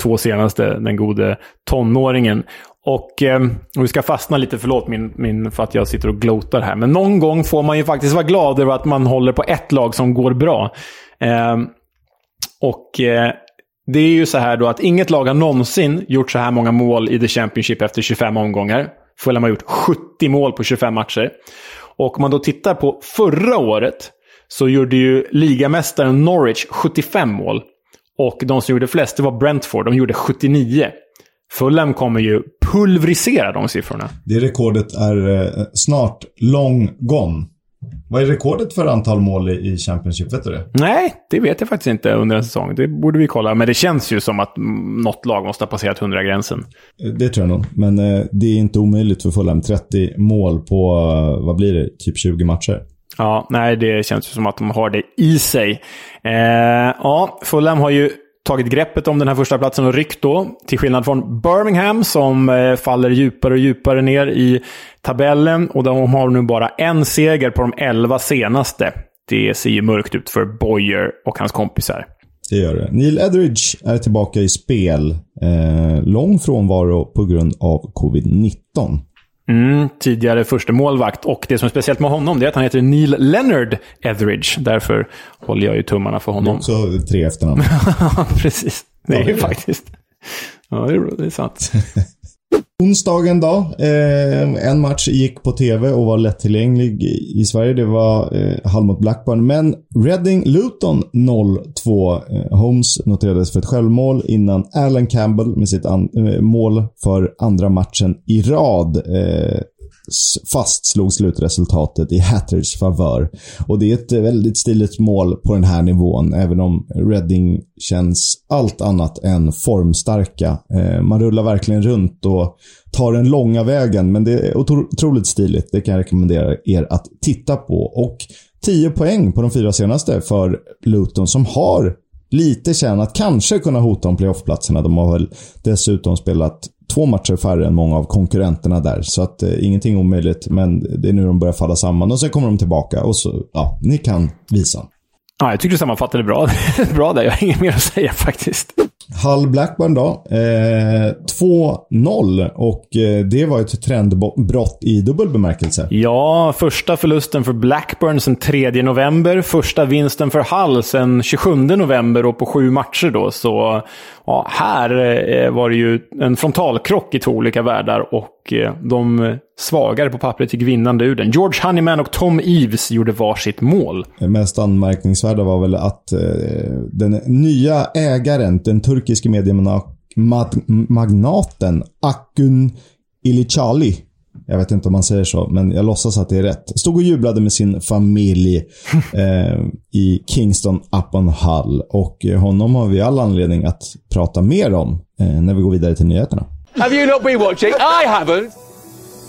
två senaste, den gode tonåringen. Och eh, vi ska fastna lite, förlåt min, min, för att jag sitter och glotar här. Men någon gång får man ju faktiskt vara glad över att man håller på ett lag som går bra. Eh, Och eh, det är ju så här då att inget lag har någonsin gjort så här många mål i The Championship efter 25 omgångar. Fulham har gjort 70 mål på 25 matcher. Och om man då tittar på förra året så gjorde ju ligamästaren Norwich 75 mål. Och de som gjorde flest, det var Brentford. De gjorde 79. Fulham kommer ju pulverisera de siffrorna. Det rekordet är eh, snart long gone. Vad är rekordet för antal mål i Championship? Vet du det? Nej, det vet jag faktiskt inte under en säsong. Det borde vi kolla. Men det känns ju som att något lag måste ha passerat 100-gränsen. Det tror jag nog. Men eh, det är inte omöjligt för Fulham. 30 mål på, eh, vad blir det, typ 20 matcher. Ja, nej, det känns ju som att de har det i sig. Eh, ja, Fulham har ju tagit greppet om den här första platsen och ryckt då. Till skillnad från Birmingham som eh, faller djupare och djupare ner i tabellen. Och de har nu bara en seger på de elva senaste. Det ser ju mörkt ut för Boyer och hans kompisar. Det gör det. Neil Etheridge är tillbaka i spel. Eh, lång frånvaro på grund av covid-19. Mm, tidigare första målvakt Och det som är speciellt med honom det är att han heter Neil Leonard Etheridge. Därför håller jag ju tummarna för honom. Det är också tre efternamn. Precis. Det är ju faktiskt. Ja, det är sant. Onsdagen då. Eh, en match gick på tv och var lättillgänglig i Sverige. Det var eh, Hull mot Blackburn. Men Reading-Luton 0-2. Eh, Holmes noterades för ett självmål innan Alan Campbell med sitt an- eh, mål för andra matchen i rad eh, fastslog slutresultatet i Hatters favör. Och det är ett eh, väldigt stiligt mål på den här nivån, även om Reading känns allt annat än formstarka. Eh, man rullar verkligen runt och tar den långa vägen, men det är otroligt stiligt. Det kan jag rekommendera er att titta på. Och 10 poäng på de fyra senaste för Luton som har lite känn att kanske kunna hota om playoffplatserna. De har väl dessutom spelat två matcher färre än många av konkurrenterna där. Så att eh, ingenting omöjligt, men det är nu de börjar falla samman. Och sen kommer de tillbaka och så, ja, ni kan visa. Ja, jag tycker du sammanfattade bra. bra där. Jag har inget mer att säga faktiskt. Hull Blackburn då. Eh, 2-0 och eh, det var ett trendbrott i dubbel bemärkelse. Ja, första förlusten för Blackburn sedan 3 november. Första vinsten för Hull sedan 27 november och på sju matcher då. Så ja, här eh, var det ju en frontalkrock i två olika världar och eh, de svagare på pappret gick vinnande ur den. George Honeyman och Tom Eves gjorde varsitt mål. Det mest anmärkningsvärda var väl att eh, den nya ägaren, den turkiske mediemagnaten Akun Ilichali jag vet inte om man säger så, men jag låtsas att det är rätt. Stod och jublade med sin familj eh, i Kingston upon Hull. Och honom har vi all anledning att prata mer om eh, när vi går vidare till nyheterna. Have you not been watching? I haven't!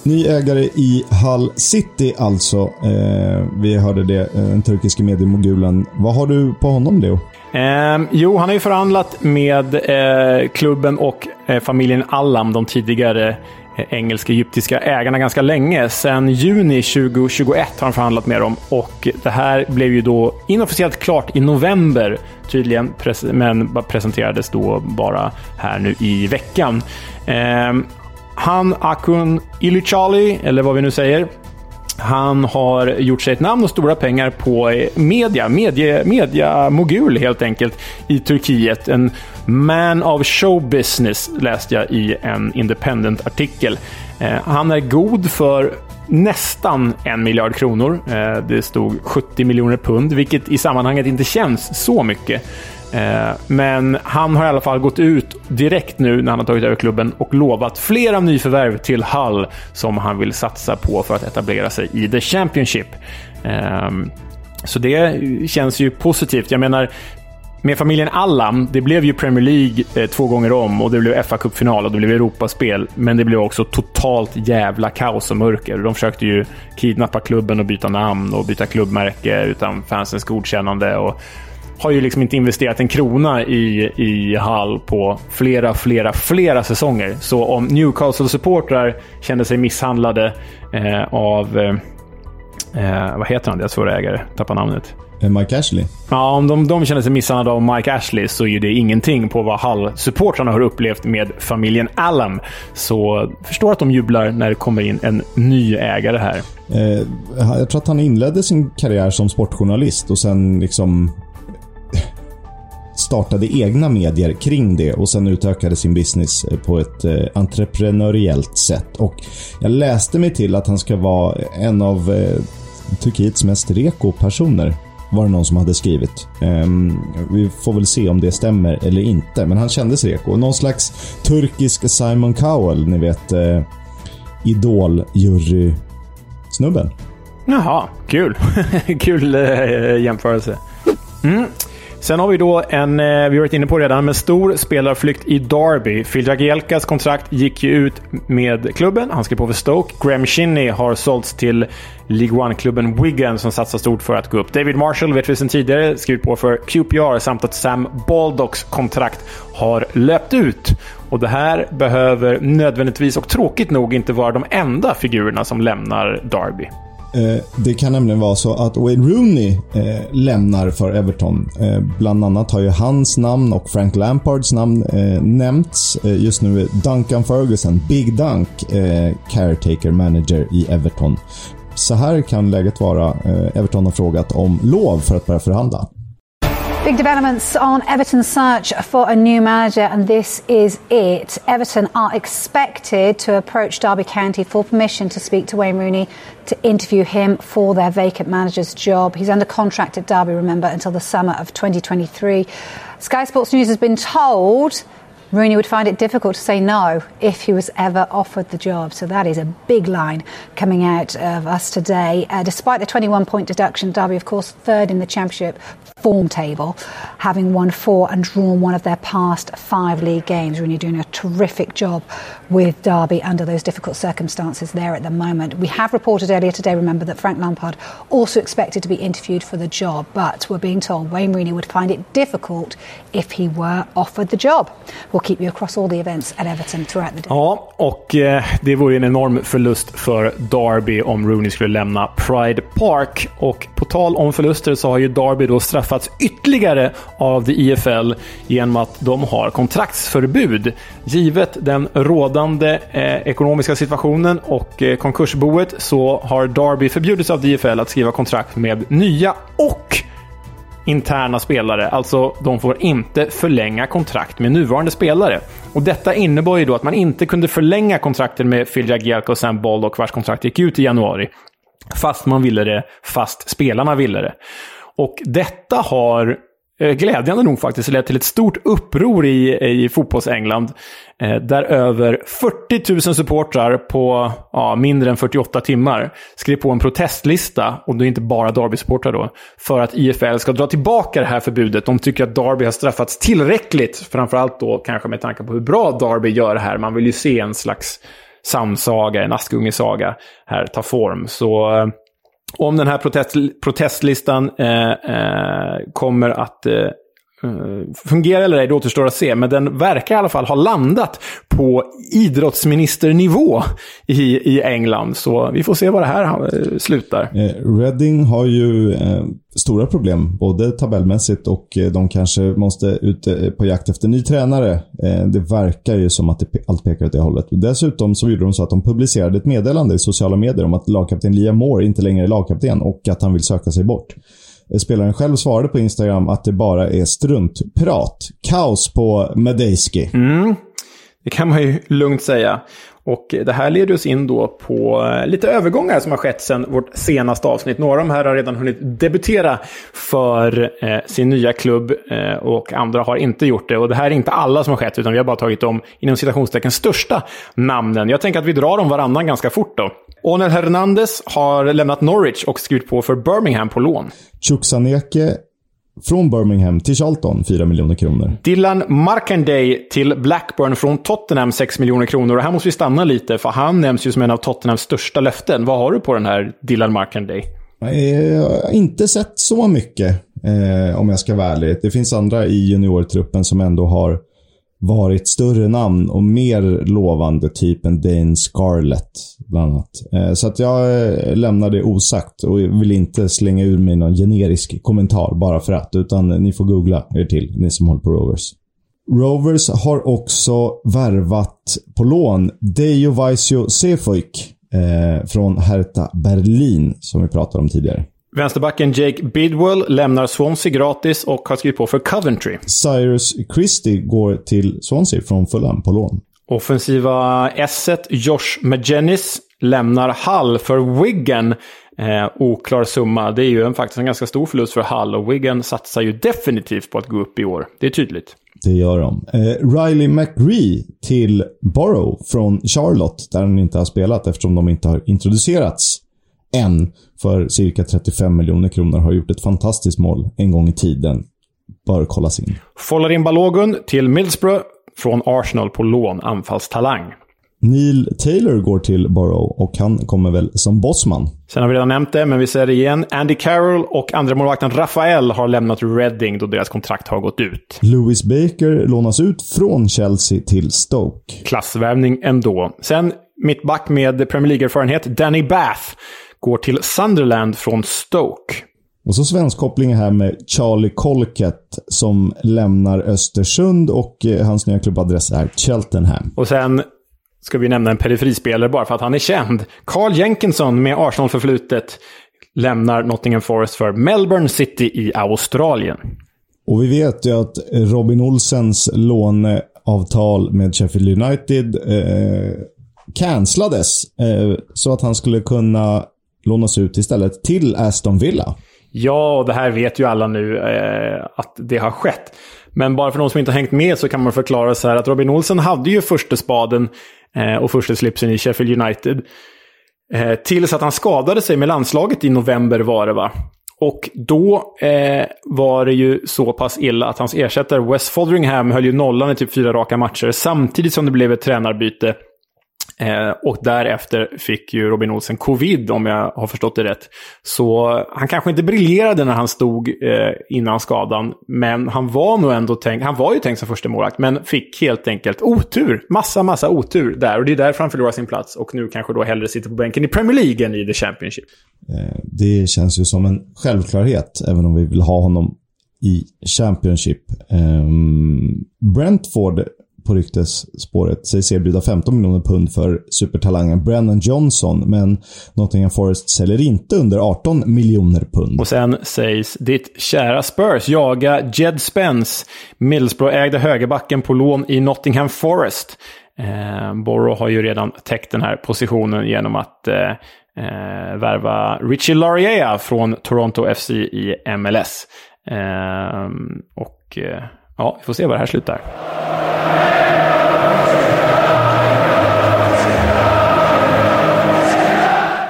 Ny ägare i Hull City alltså. Eh, vi hörde det, eh, den turkiske mediemogulen. Vad har du på honom, Leo? Eh, jo, han har ju förhandlat med eh, klubben och eh, familjen Allam, de tidigare eh, engelska, engelsk-egyptiska ägarna ganska länge. Sedan juni 2021 har han förhandlat med dem och det här blev ju då inofficiellt klart i november tydligen, men presenterades då bara här nu i veckan. Ehm, han, Akun Ilichali, eller vad vi nu säger, han har gjort sig ett namn och stora pengar på eh, media, media, media mogul helt enkelt i Turkiet. En man of show business läste jag i en Independent-artikel. Eh, han är god för nästan en miljard kronor. Eh, det stod 70 miljoner pund, vilket i sammanhanget inte känns så mycket. Eh, men han har i alla fall gått ut direkt nu när han har tagit över klubben och lovat flera nyförvärv till Hull som han vill satsa på för att etablera sig i The Championship. Ehm, så det känns ju positivt. Jag menar, med familjen Allam, det blev ju Premier League eh, två gånger om och det blev fa Cup-final och det blev Europaspel. Men det blev också totalt jävla kaos och mörker. De försökte ju kidnappa klubben och byta namn och byta klubbmärke utan fansens godkännande. Och har ju liksom inte investerat en krona i, i Hull på flera, flera, flera säsonger. Så om Newcastle-supportrar kände sig misshandlade eh, av... Eh, eh vad heter han, deras förra ägare? Tappar namnet. Eh, Mike Ashley? Ja, om de, de känner sig misshandlade av Mike Ashley så är det ingenting på vad Hull-supportrarna har upplevt med familjen Allam. Så förstår att de jublar när det kommer in en ny ägare här. Eh, jag tror att han inledde sin karriär som sportjournalist och sen liksom startade egna medier kring det och sen utökade sin business eh, på ett eh, entreprenöriellt sätt. Och jag läste mig till att han ska vara en av eh, Turkiets mest reko personer var det någon som hade skrivit. Um, vi får väl se om det stämmer eller inte, men han kändes reko. Någon slags turkisk Simon Cowell, ni vet uh, Idol-jury-snubben. Jaha, kul. kul uh, jämförelse. Mm. Sen har vi då en, eh, vi har varit inne på redan, men stor spelarflykt i Derby. Phil Jagielkas kontrakt gick ju ut med klubben. Han skrev på för Stoke. Graham Shinney har sålts till League One-klubben Wigan som satsar stort för att gå upp. David Marshall vet vi sedan tidigare skrivit på för QPR samt att Sam Baldocks kontrakt har löpt ut. Och det här behöver nödvändigtvis och tråkigt nog inte vara de enda figurerna som lämnar Derby. Eh, det kan nämligen vara så att Wayne Rooney eh, lämnar för Everton. Eh, bland annat har ju hans namn och Frank Lampards namn eh, nämnts. Eh, just nu är Duncan Ferguson, Big Dunk, eh, caretaker manager i Everton. Så här kan läget vara. Eh, Everton har frågat om lov för att börja förhandla. Big developments on Everton's search for a new manager, and this is it. Everton are expected to approach Derby County for permission to speak to Wayne Rooney to interview him for their vacant manager's job. He's under contract at Derby, remember, until the summer of 2023. Sky Sports News has been told Rooney would find it difficult to say no if he was ever offered the job. So that is a big line coming out of us today. Uh, despite the 21 point deduction, Derby, of course, third in the Championship form table, having won four and drawn one of their past five league games. Rooney doing a terrific job with Derby under those difficult circumstances there at the moment. We have reported earlier today, remember, that Frank Lampard also expected to be interviewed for the job, but we're being told Wayne Rooney would find it difficult if he were offered the job. We'll keep you across all the events at Everton throughout the day. Ja, och eh, det vore en enorm förlust för Derby om Rooney skulle lämna Pride Park. Och på tal om förluster så har ju Derby då straffats ytterligare av the IFL genom att de har kontraktsförbud. Givet den råd rådande eh, ekonomiska situationen och eh, konkursboet så har Derby förbjudits av DFL att skriva kontrakt med nya och interna spelare. Alltså, de får inte förlänga kontrakt med nuvarande spelare. Och Detta innebar ju då att man inte kunde förlänga kontrakten med Phil Jagielka och Sam Baldock vars kontrakt gick ut i januari. Fast man ville det, fast spelarna ville det. Och detta har Eh, glädjande nog faktiskt lett till ett stort uppror i, i fotbolls-England. Eh, där över 40 000 supportrar på ja, mindre än 48 timmar skrev på en protestlista, och det är inte bara Derby-supportrar då, för att IFL ska dra tillbaka det här förbudet. De tycker att Derby har straffats tillräckligt, framförallt då kanske med tanke på hur bra Derby gör det här. Man vill ju se en slags samsaga, en Askungesaga här ta form. Så eh, om den här protest, protestlistan eh, eh, kommer att eh, Eh, fungerar eller ej, det återstår att se. Men den verkar i alla fall ha landat på idrottsministernivå i, i England. Så vi får se var det här eh, slutar. Eh, Reading har ju stora problem, både tabellmässigt och de kanske måste ut på jakt efter ny tränare. det verkar ju som att allt pekar åt det hållet. Dessutom så gjorde de så att de publicerade ett meddelande i sociala medier om att lagkapten Liam Moore inte längre är lagkapten och att han vill söka sig bort. Eh, spelaren själv svarade på Instagram att det bara är struntprat. Kaos på Medeski. Mm. Det kan man ju lugnt säga. Och det här leder oss in då på eh, lite övergångar som har skett sedan vårt senaste avsnitt. Några av de här har redan hunnit debutera för eh, sin nya klubb eh, och andra har inte gjort det. Och det här är inte alla som har skett, utan vi har bara tagit de inom citationstecken största namnen. Jag tänker att vi drar dem varannan ganska fort då. Onel Hernandez har lämnat Norwich och skrivit på för Birmingham på lån. Chuksaneke från Birmingham till Charlton, 4 miljoner kronor. Dylan Markanday till Blackburn från Tottenham, 6 miljoner kronor. Och här måste vi stanna lite, för han nämns ju som en av Tottenhams största löften. Vad har du på den här Dylan Markanday? Jag har inte sett så mycket, eh, om jag ska vara ärlig. Det finns andra i juniortruppen som ändå har varit större namn och mer lovande, typ en Dane Scarlett bland annat. Eh, så att jag eh, lämnar det osagt och vill inte slänga ur mig någon generisk kommentar bara för att, utan ni får googla er till, ni som håller på Rovers. Rovers har också värvat på lån Dejo Vaisio Sefoik eh, från Hertha Berlin, som vi pratade om tidigare. Vänsterbacken Jake Bidwell lämnar Swansea gratis och har skrivit på för Coventry. Cyrus Christie går till Swansea från Fulham på lån. Offensiva S1 Josh Magenis lämnar Hull för Wigan. Eh, oklar summa. Det är ju en, faktiskt en ganska stor förlust för Hull och Wigan satsar ju definitivt på att gå upp i år. Det är tydligt. Det gör de. Eh, Riley McRee till Borough från Charlotte, där han inte har spelat eftersom de inte har introducerats än. För cirka 35 miljoner kronor har gjort ett fantastiskt mål en gång i tiden. Bör kollas in. Folarin Balogun till Middlesbrough från Arsenal på lån, anfallstalang. Neil Taylor går till Borough och han kommer väl som bossman. Sen har vi redan nämnt det, men vi säger det igen. Andy Carroll och andra målvakten Rafael har lämnat Reading då deras kontrakt har gått ut. Lewis Baker lånas ut från Chelsea till Stoke. Klassvärvning ändå. Sen mittback med Premier League-erfarenhet, Danny Bath, går till Sunderland från Stoke. Och så svensk koppling här med Charlie Colkett som lämnar Östersund och eh, hans nya klubbadress är Cheltenham. Och sen ska vi nämna en periferispelare bara för att han är känd. Carl Jenkinson med Arsenal-förflutet lämnar Nottingham Forest för Melbourne City i Australien. Och vi vet ju att Robin Olsens låneavtal med Sheffield United eh, cancellades. Eh, så att han skulle kunna lånas ut istället till Aston Villa. Ja, och det här vet ju alla nu eh, att det har skett. Men bara för de som inte har hängt med så kan man förklara så här att Robin Olsen hade ju första spaden eh, och första slipsen i Sheffield United. Eh, tills att han skadade sig med landslaget i november var det va? Och då eh, var det ju så pass illa att hans ersättare Wes Fotheringham höll ju nollan i typ fyra raka matcher samtidigt som det blev ett tränarbyte. Eh, och därefter fick ju Robin Olsen covid, om jag har förstått det rätt. Så han kanske inte briljerade när han stod eh, innan skadan, men han var nog ändå tänkt, han var ju tänkt som första målvakt, men fick helt enkelt otur. Massa, massa otur där. Och det är därför han förlorar sin plats och nu kanske då hellre sitter på bänken i Premier League än i The Championship. Eh, det känns ju som en självklarhet, även om vi vill ha honom i Championship. Ehm, Brentford på ryktesspåret sägs erbjuda 15 miljoner pund för supertalangen Brennan Johnson, men Nottingham Forest säljer inte under 18 miljoner pund. Och sen sägs ditt kära Spurs jaga Jed Spence, Middlesbrough-ägda högerbacken på lån i Nottingham Forest. Eh, Borough har ju redan täckt den här positionen genom att eh, eh, värva Richie Laurier från Toronto FC i MLS. Eh, och eh, ja, vi får se var det här slutar.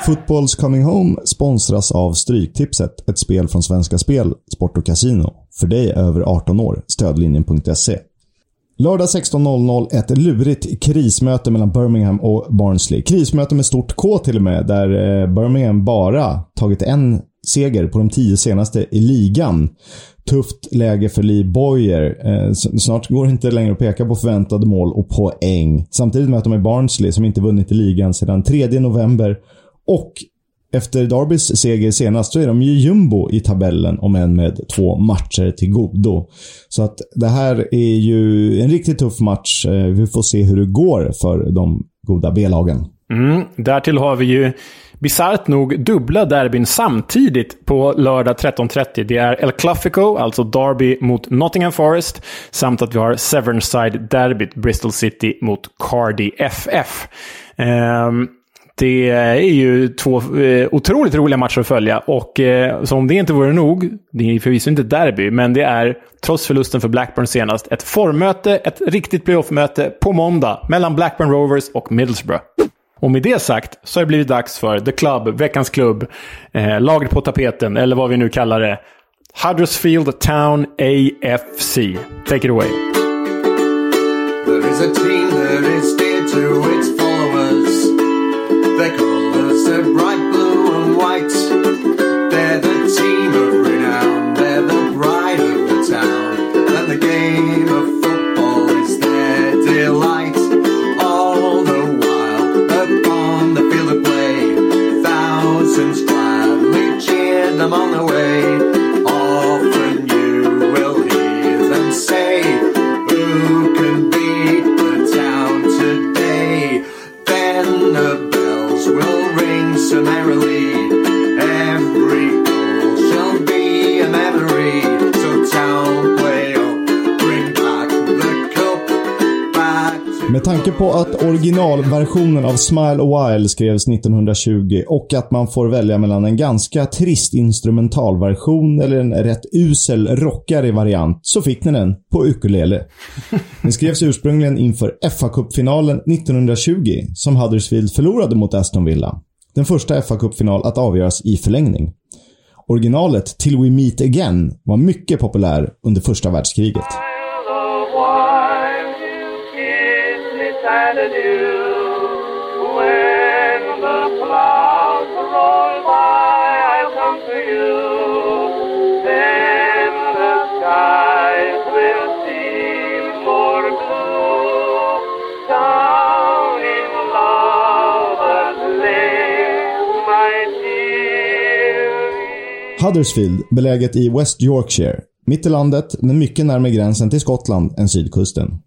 Fotbolls Coming Home sponsras av Stryktipset, ett spel från Svenska Spel, Sport och Casino. För dig över 18 år. Stödlinjen.se. Lördag 16.00 ett lurigt krismöte mellan Birmingham och Barnsley. Krismöte med stort K till och med, där eh, Birmingham bara tagit en seger på de tio senaste i ligan. Tufft läge för Lee Boyer. Eh, snart går det inte längre att peka på förväntade mål och poäng. Samtidigt möter de Barnsley som inte vunnit i ligan sedan 3 november och efter Darbys seger senast så är de ju jumbo i tabellen, om än med två matcher till godo. Så att det här är ju en riktigt tuff match. Eh, vi får se hur det går för de goda B-lagen. Mm, därtill har vi ju bisarrt nog dubbla derbyn samtidigt på lördag 13.30. Det är El Clafico, alltså Derby mot Nottingham Forest, samt att vi har Severnside-derbyt, Bristol City mot Cardi FF. Um, ehm, det är ju två eh, otroligt roliga matcher att följa. Och eh, som om det inte vore nog, det är förvisso inte derby, men det är, trots förlusten för Blackburn senast, ett formmöte, ett riktigt playoff-möte på måndag mellan Blackburn Rovers och Middlesbrough. Och med det sagt så har det blivit dags för The Club, veckans klubb, eh, laget på tapeten, eller vad vi nu kallar det. Huddersfield Town AFC. Take it away. There is a team that is dear to its They call tanke på att originalversionen av Smile a While skrevs 1920 och att man får välja mellan en ganska trist instrumentalversion eller en rätt usel rockare variant så fick ni den på ukulele. Den skrevs ursprungligen inför fa Cup-finalen 1920 som Huddersfield förlorade mot Aston Villa. Den första fa Cup-final att avgöras i förlängning. Originalet Till We Meet Again var mycket populär under första världskriget. Huddersfield, beläget i West Yorkshire. Mitt i landet, men mycket närmare gränsen till Skottland än sydkusten.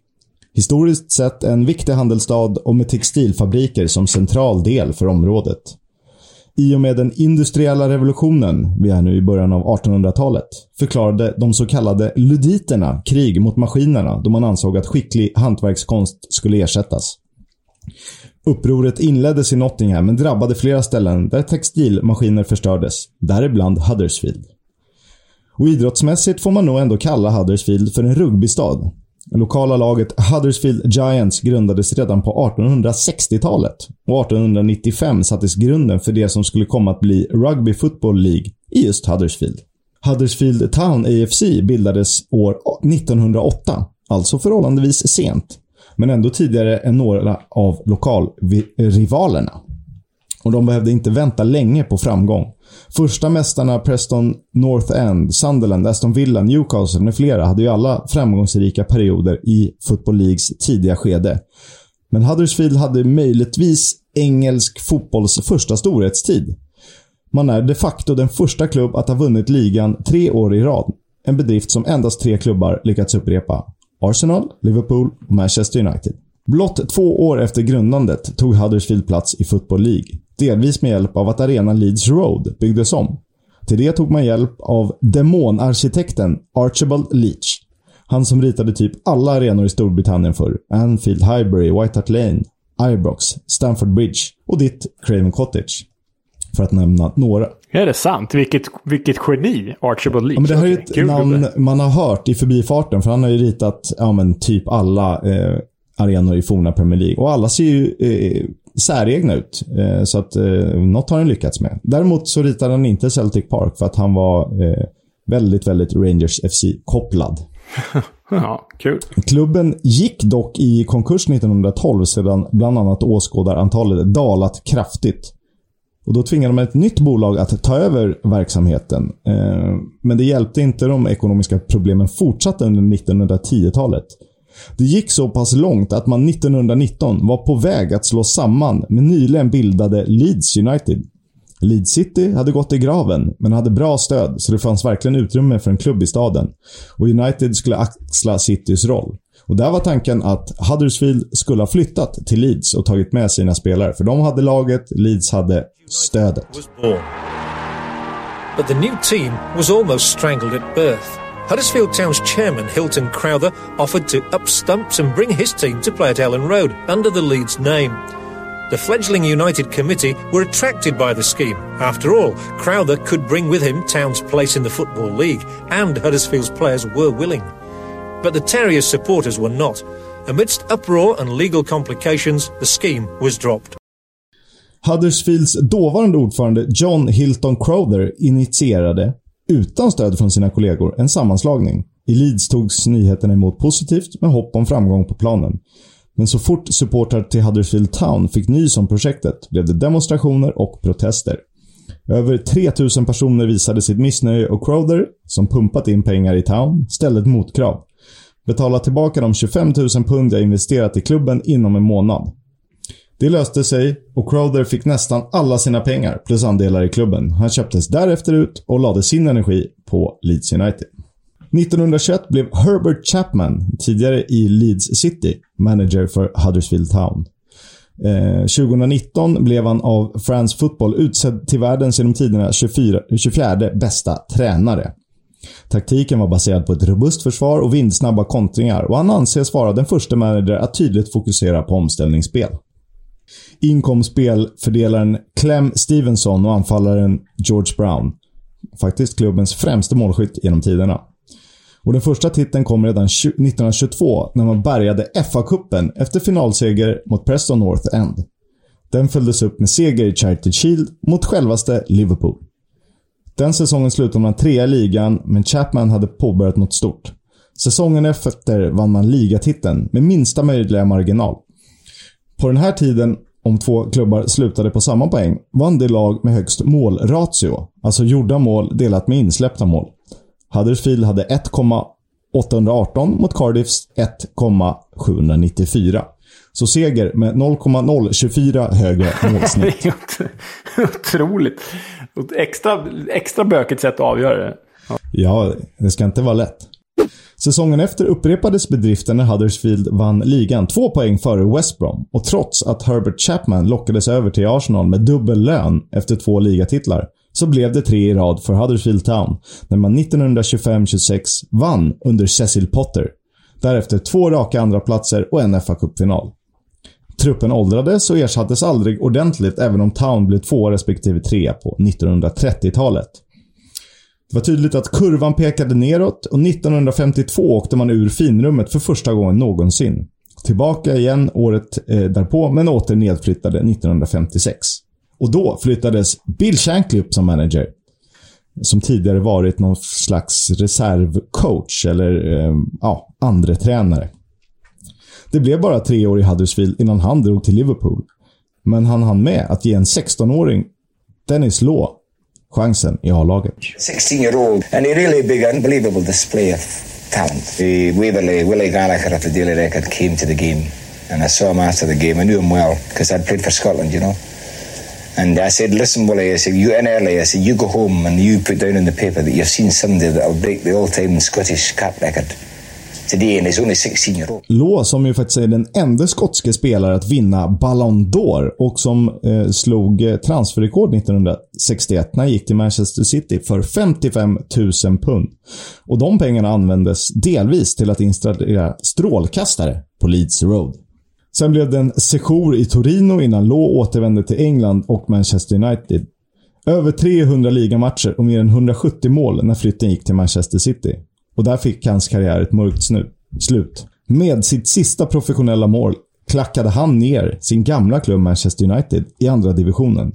Historiskt sett en viktig handelsstad och med textilfabriker som central del för området. I och med den industriella revolutionen, vi är nu i början av 1800-talet, förklarade de så kallade luditerna krig mot maskinerna då man ansåg att skicklig hantverkskonst skulle ersättas. Upproret inleddes i Nottingham men drabbade flera ställen där textilmaskiner förstördes, däribland Huddersfield. Och idrottsmässigt får man nog ändå kalla Huddersfield för en rugbystad. Lokala laget Huddersfield Giants grundades redan på 1860-talet och 1895 sattes grunden för det som skulle komma att bli Rugby Football League i just Huddersfield. Huddersfield Town AFC bildades år 1908, alltså förhållandevis sent men ändå tidigare än några av lokalrivalerna. Och de behövde inte vänta länge på framgång. Första mästarna Preston North End, Sunderland, Aston Villa, Newcastle med flera hade ju alla framgångsrika perioder i Football Leagues tidiga skede. Men Huddersfield hade möjligtvis engelsk fotbolls första storhetstid. Man är de facto den första klubb att ha vunnit ligan tre år i rad. En bedrift som endast tre klubbar lyckats upprepa. Arsenal, Liverpool och Manchester United. Blott två år efter grundandet tog Huddersfield plats i Football League. Delvis med hjälp av att arenan Leeds Road byggdes om. Till det tog man hjälp av demonarkitekten Archibald Leach. Han som ritade typ alla arenor i Storbritannien för Anfield, Highbury, White Hart Lane, Ibrox, Stamford Bridge och ditt Craven Cottage. För att nämna några. Är det sant? Vilket, vilket geni Archibald Leach. Ja, men det här är ett Kul namn man har hört i förbifarten. För han har ju ritat ja, men typ alla eh, arenor i forna Premier League. Och alla ser ju eh, säregna ut. Eh, så att eh, något har han lyckats med. Däremot så ritade han inte Celtic Park för att han var eh, väldigt, väldigt Rangers FC-kopplad. ja, kul. Klubben gick dock i konkurs 1912 sedan bland annat åskådarantalet dalat kraftigt. Och Då tvingade man ett nytt bolag att ta över verksamheten. Eh, men det hjälpte inte. De ekonomiska problemen fortsatte under 1910-talet. Det gick så pass långt att man 1919 var på väg att slå samman med nyligen bildade Leeds United. Leeds City hade gått i graven, men hade bra stöd så det fanns verkligen utrymme för en klubb i staden. Och United skulle axla Citys roll. Och där var tanken att Huddersfield skulle ha flyttat till Leeds och tagit med sina spelare. För de hade laget, Leeds hade stödet. But the new team was almost strangled at birth. Huddersfield Town's chairman, Hilton Crowther, offered to up stumps and bring his team to play at Ellen Road under the Leeds name. The fledgling United committee were attracted by the scheme. After all, Crowther could bring with him Town's place in the Football League, and Huddersfield's players were willing. But the Terriers' supporters were not. Amidst uproar and legal complications, the scheme was dropped. Huddersfields dåvarande ordförande John Hilton Crowther initierade, utan stöd från sina kollegor, en sammanslagning. I Leeds togs nyheterna emot positivt med hopp om framgång på planen. Men så fort supportrar till Huddersfield Town fick nys om projektet blev det demonstrationer och protester. Över 3000 personer visade sitt missnöje och Crowder, som pumpat in pengar i Town, ställde ett motkrav. Betala tillbaka de 25 000 pund jag investerat i klubben inom en månad. Det löste sig och Crowther fick nästan alla sina pengar plus andelar i klubben. Han köptes därefter ut och lade sin energi på Leeds United. 1921 blev Herbert Chapman, tidigare i Leeds City, manager för Huddersfield Town. Eh, 2019 blev han av France Football utsedd till världens genom tiderna 24, 24 bästa tränare. Taktiken var baserad på ett robust försvar och vindsnabba kontringar och han anses vara den första manager att tydligt fokusera på omställningsspel. In kom spelfördelaren Clem Stevenson och anfallaren George Brown. Faktiskt klubbens främste målskytt genom tiderna. Och den första titeln kom redan 1922 när man bärgade FA-cupen efter finalseger mot Preston North End. Den följdes upp med seger i Charity Shield mot självaste Liverpool. Den säsongen slutade man trea i ligan, men Chapman hade påbörjat något stort. Säsongen efter vann man ligatiteln med minsta möjliga marginal. På den här tiden, om två klubbar slutade på samma poäng, vann det lag med högst målratio. Alltså gjorda mål delat med insläppta mål. Huddersfield hade 1,818 mot Cardiffs 1,794. Så seger med 0,024 högre målsnitt. Otroligt. Extra, extra bökigt sätt att avgöra det. Ja, det ska inte vara lätt. Säsongen efter upprepades bedriften när Huddersfield vann ligan två poäng före West Brom och trots att Herbert Chapman lockades över till Arsenal med dubbel lön efter två ligatitlar så blev det tre i rad för Huddersfield Town när man 1925-26 vann under Cecil Potter. Därefter två raka andra platser och en fa Cup-final. Truppen åldrades och ersattes aldrig ordentligt även om Town blev två respektive trea på 1930-talet. Det var tydligt att kurvan pekade neråt och 1952 åkte man ur finrummet för första gången någonsin. Tillbaka igen året eh, därpå, men åter nedflyttade 1956. Och då flyttades Bill Shankly upp som manager. Som tidigare varit någon slags reservcoach eller eh, ja, andre tränare. Det blev bara tre år i Huddersfield innan han drog till Liverpool. Men han hann med att ge en 16-åring, Dennis Law, chansen i A-laget. 16 year old and a really big unbelievable display of talent. The Waverley, uh, Willie Gallagher of the Daily Record came to the game and I saw him after the game. I knew him well because I'd played for Scotland, you know. And I said, listen, Willie, I said, you in early. I said, you go home and you put down in the paper that you've seen somebody that'll break the all-time Scottish cap record. Today and he's only 16. Law, som ju faktiskt är den enda skotske spelare att vinna Ballon d'Or och som eh, slog eh, transferrekord 1961 när han gick till Manchester City för 55 000 pund. Och de pengarna användes delvis till att installera strålkastare på Leeds Road. Sen blev det en sejour i Torino innan Law återvände till England och Manchester United. Över 300 ligamatcher och mer än 170 mål när flytten gick till Manchester City. Och där fick hans karriär ett mörkt snu slut. Med sitt sista professionella mål klackade han ner sin gamla klubb Manchester United i andra divisionen.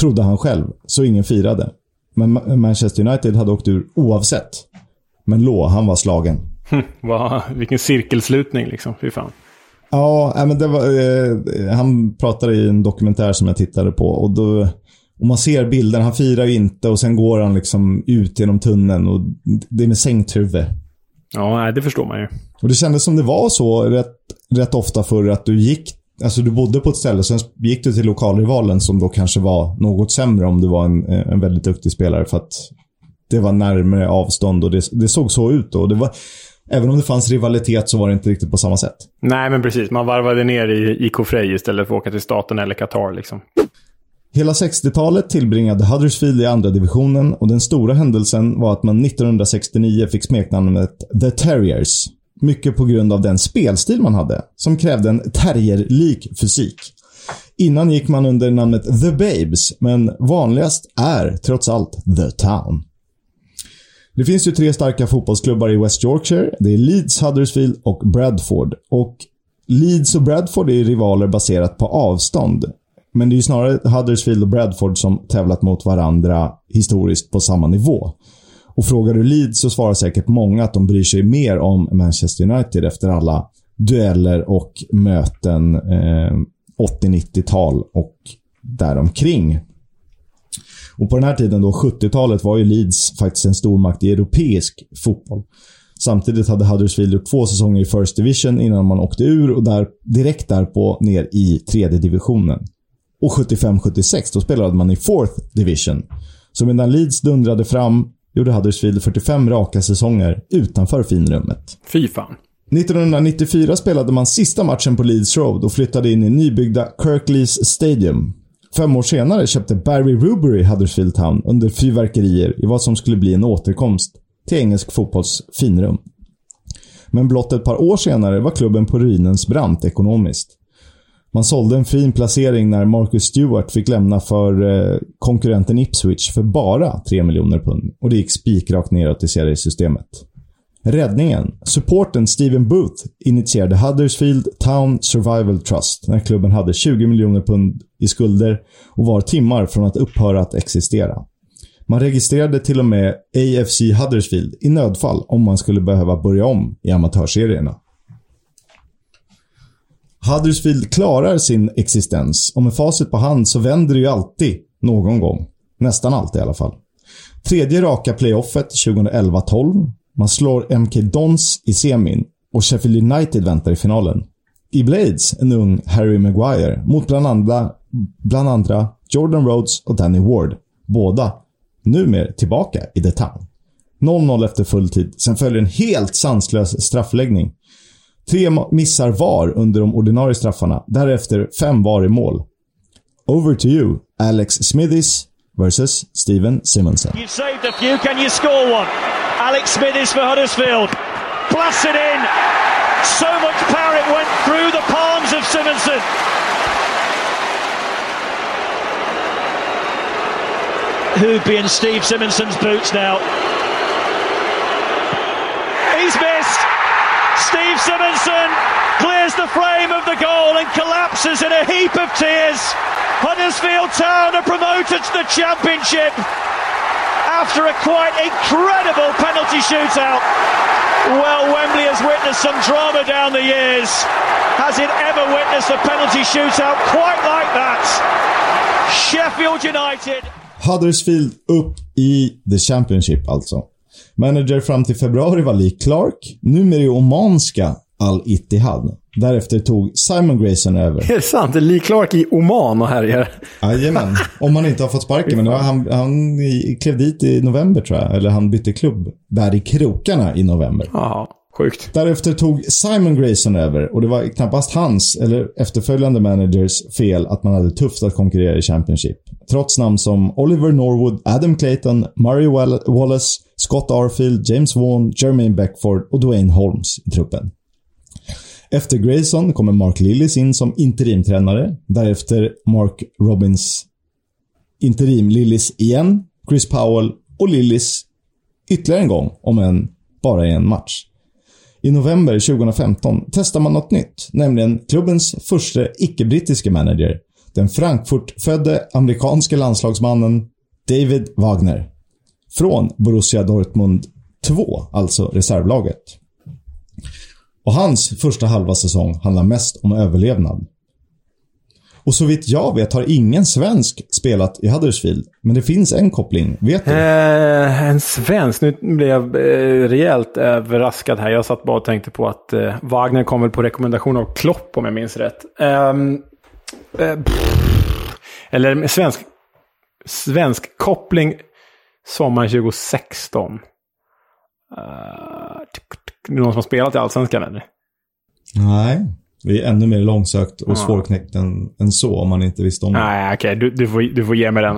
Trodde han själv, så ingen firade. Men Manchester United hade åkt ur oavsett. Men Law, han var slagen. Wow, vilken cirkelslutning liksom. Fy fan. Ja, men det var, eh, han pratade i en dokumentär som jag tittade på och då och man ser bilden, han firar ju inte och sen går han liksom ut genom tunneln och det är med sänkt huvud. Ja, det förstår man ju. Och det kändes som det var så rätt, rätt ofta förr att du gick, alltså du bodde på ett ställe, sen gick du till lokalrivalen som då kanske var något sämre om du var en, en väldigt duktig spelare för att det var närmare avstånd och det, det såg så ut då. Det var, Även om det fanns rivalitet så var det inte riktigt på samma sätt. Nej, men precis. Man varvade ner i IK Frej istället för att åka till staten eller Qatar. Liksom. Hela 60-talet tillbringade Huddersfield i andra divisionen och den stora händelsen var att man 1969 fick smeknamnet The Terriers. Mycket på grund av den spelstil man hade, som krävde en terrierlik fysik. Innan gick man under namnet The Babes, men vanligast är trots allt The Town. Det finns ju tre starka fotbollsklubbar i West Yorkshire. Det är Leeds, Huddersfield och Bradford. Och Leeds och Bradford är rivaler baserat på avstånd. Men det är ju snarare Huddersfield och Bradford som tävlat mot varandra historiskt på samma nivå. Och frågar du Leeds så svarar säkert många att de bryr sig mer om Manchester United efter alla dueller och möten eh, 80-90-tal och däromkring. Och på den här tiden, då 70-talet, var ju Leeds faktiskt en stormakt i europeisk fotboll. Samtidigt hade Huddersfield gjort två säsonger i First Division innan man åkte ur och där, direkt därpå ner i tredje divisionen. Och 75-76, då spelade man i Fourth Division. Så medan Leeds dundrade fram gjorde Huddersfield 45 raka säsonger utanför finrummet. Fy fan. 1994 spelade man sista matchen på Leeds Road och flyttade in i nybyggda Kirklees Stadium. Fem år senare köpte Barry Rubery Huddersfield Town under fyrverkerier i vad som skulle bli en återkomst till engelsk fotbolls finrum. Men blott ett par år senare var klubben på ruinens brant ekonomiskt. Man sålde en fin placering när Marcus Stewart fick lämna för eh, konkurrenten Ipswich för bara 3 miljoner pund. Och det gick spikrakt neråt i seriesystemet. Räddningen. Supporten Steven Booth initierade Huddersfield Town Survival Trust när klubben hade 20 miljoner pund i skulder och var timmar från att upphöra att existera. Man registrerade till och med AFC Huddersfield i nödfall om man skulle behöva börja om i amatörserierna. Huddersfield klarar sin existens och med facit på hand så vänder det ju alltid någon gång. Nästan alltid i alla fall. Tredje raka playoffet 2011-12. Man slår MK Dons i semin och Sheffield United väntar i finalen. I Blades en ung Harry Maguire mot bland andra, bland andra Jordan Rhodes och Danny Ward. Båda numera tillbaka i The Town. 0-0 efter full tid. Sen följer en helt sanslös straffläggning. Tre missar var under de ordinarie straffarna. Därefter fem var i mål. Over to you, Alex Smithies versus Steven Simonsen. You've saved a few, can you score one? Alex Smithies for Huddersfield. Blasted in. So much power it went through the palms of Simonsen. Who'd be in Steve Simonson's boots now? He's missed. Steve Simonson clears the frame of the goal and collapses in a heap of tears. Huddersfield Town are promoted to the Championship after a quite incredible penalty shootout. Well, Wembley has witnessed some drama down the years. Has it ever witnessed a penalty shootout quite like that? Sheffield United. Huddersfield upp i The Championship alltså. Manager fram till februari var Lee Clark, numera i omanska Al-Ittihad. Därefter tog Simon Grayson över. Är det sant? Det är Lee Clark i Oman och härjar. Jajamän. Om han inte har fått sparken. Men han, han klev dit i november tror jag. Eller han bytte klubb. Där i krokarna i november. Ja, sjukt. Därefter tog Simon Grayson över. Och det var knappast hans eller efterföljande managers fel att man hade tufft att konkurrera i Championship. Trots namn som Oliver Norwood, Adam Clayton, Murray Wallace, Scott Arfield, James Vaughan, Jermaine Beckford och Dwayne Holmes i truppen. Efter Grayson kommer Mark Lillis in som interimtränare. Därefter Mark Robbins interim Lillis igen, Chris Powell och Lillis ytterligare en gång, om än bara i en match. I november 2015 testar man något nytt, nämligen klubbens första icke-brittiske manager. Den Frankfurt-födde landslagsmannen David Wagner. Från Borussia Dortmund 2, alltså reservlaget. Och hans första halva säsong handlar mest om överlevnad. Och så vitt jag vet har ingen svensk spelat i Huddersfield. Men det finns en koppling. Vet du? Eh, en svensk? Nu blev jag eh, rejält överraskad här. Jag satt bara och tänkte på att eh, Wagner kom väl på rekommendation av Klopp om jag minns rätt. Ehm, eh, eller svensk, svensk koppling sommaren 2016. Uh, någon som har spelat i Allsvenskan eller? Nej. Det är ännu mer långsökt och ja. svårknäckt än, än så om man inte visste om det. Nej, okej. Okay. Du, du, får, du får ge mig den.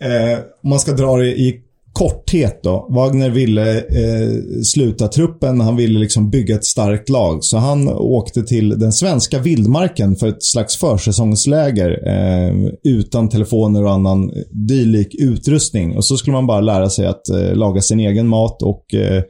Eh, om man ska dra det i korthet då. Wagner ville eh, sluta truppen. Han ville liksom bygga ett starkt lag. Så han åkte till den svenska vildmarken för ett slags försäsongsläger. Eh, utan telefoner och annan dylik utrustning. Och så skulle man bara lära sig att eh, laga sin egen mat och eh,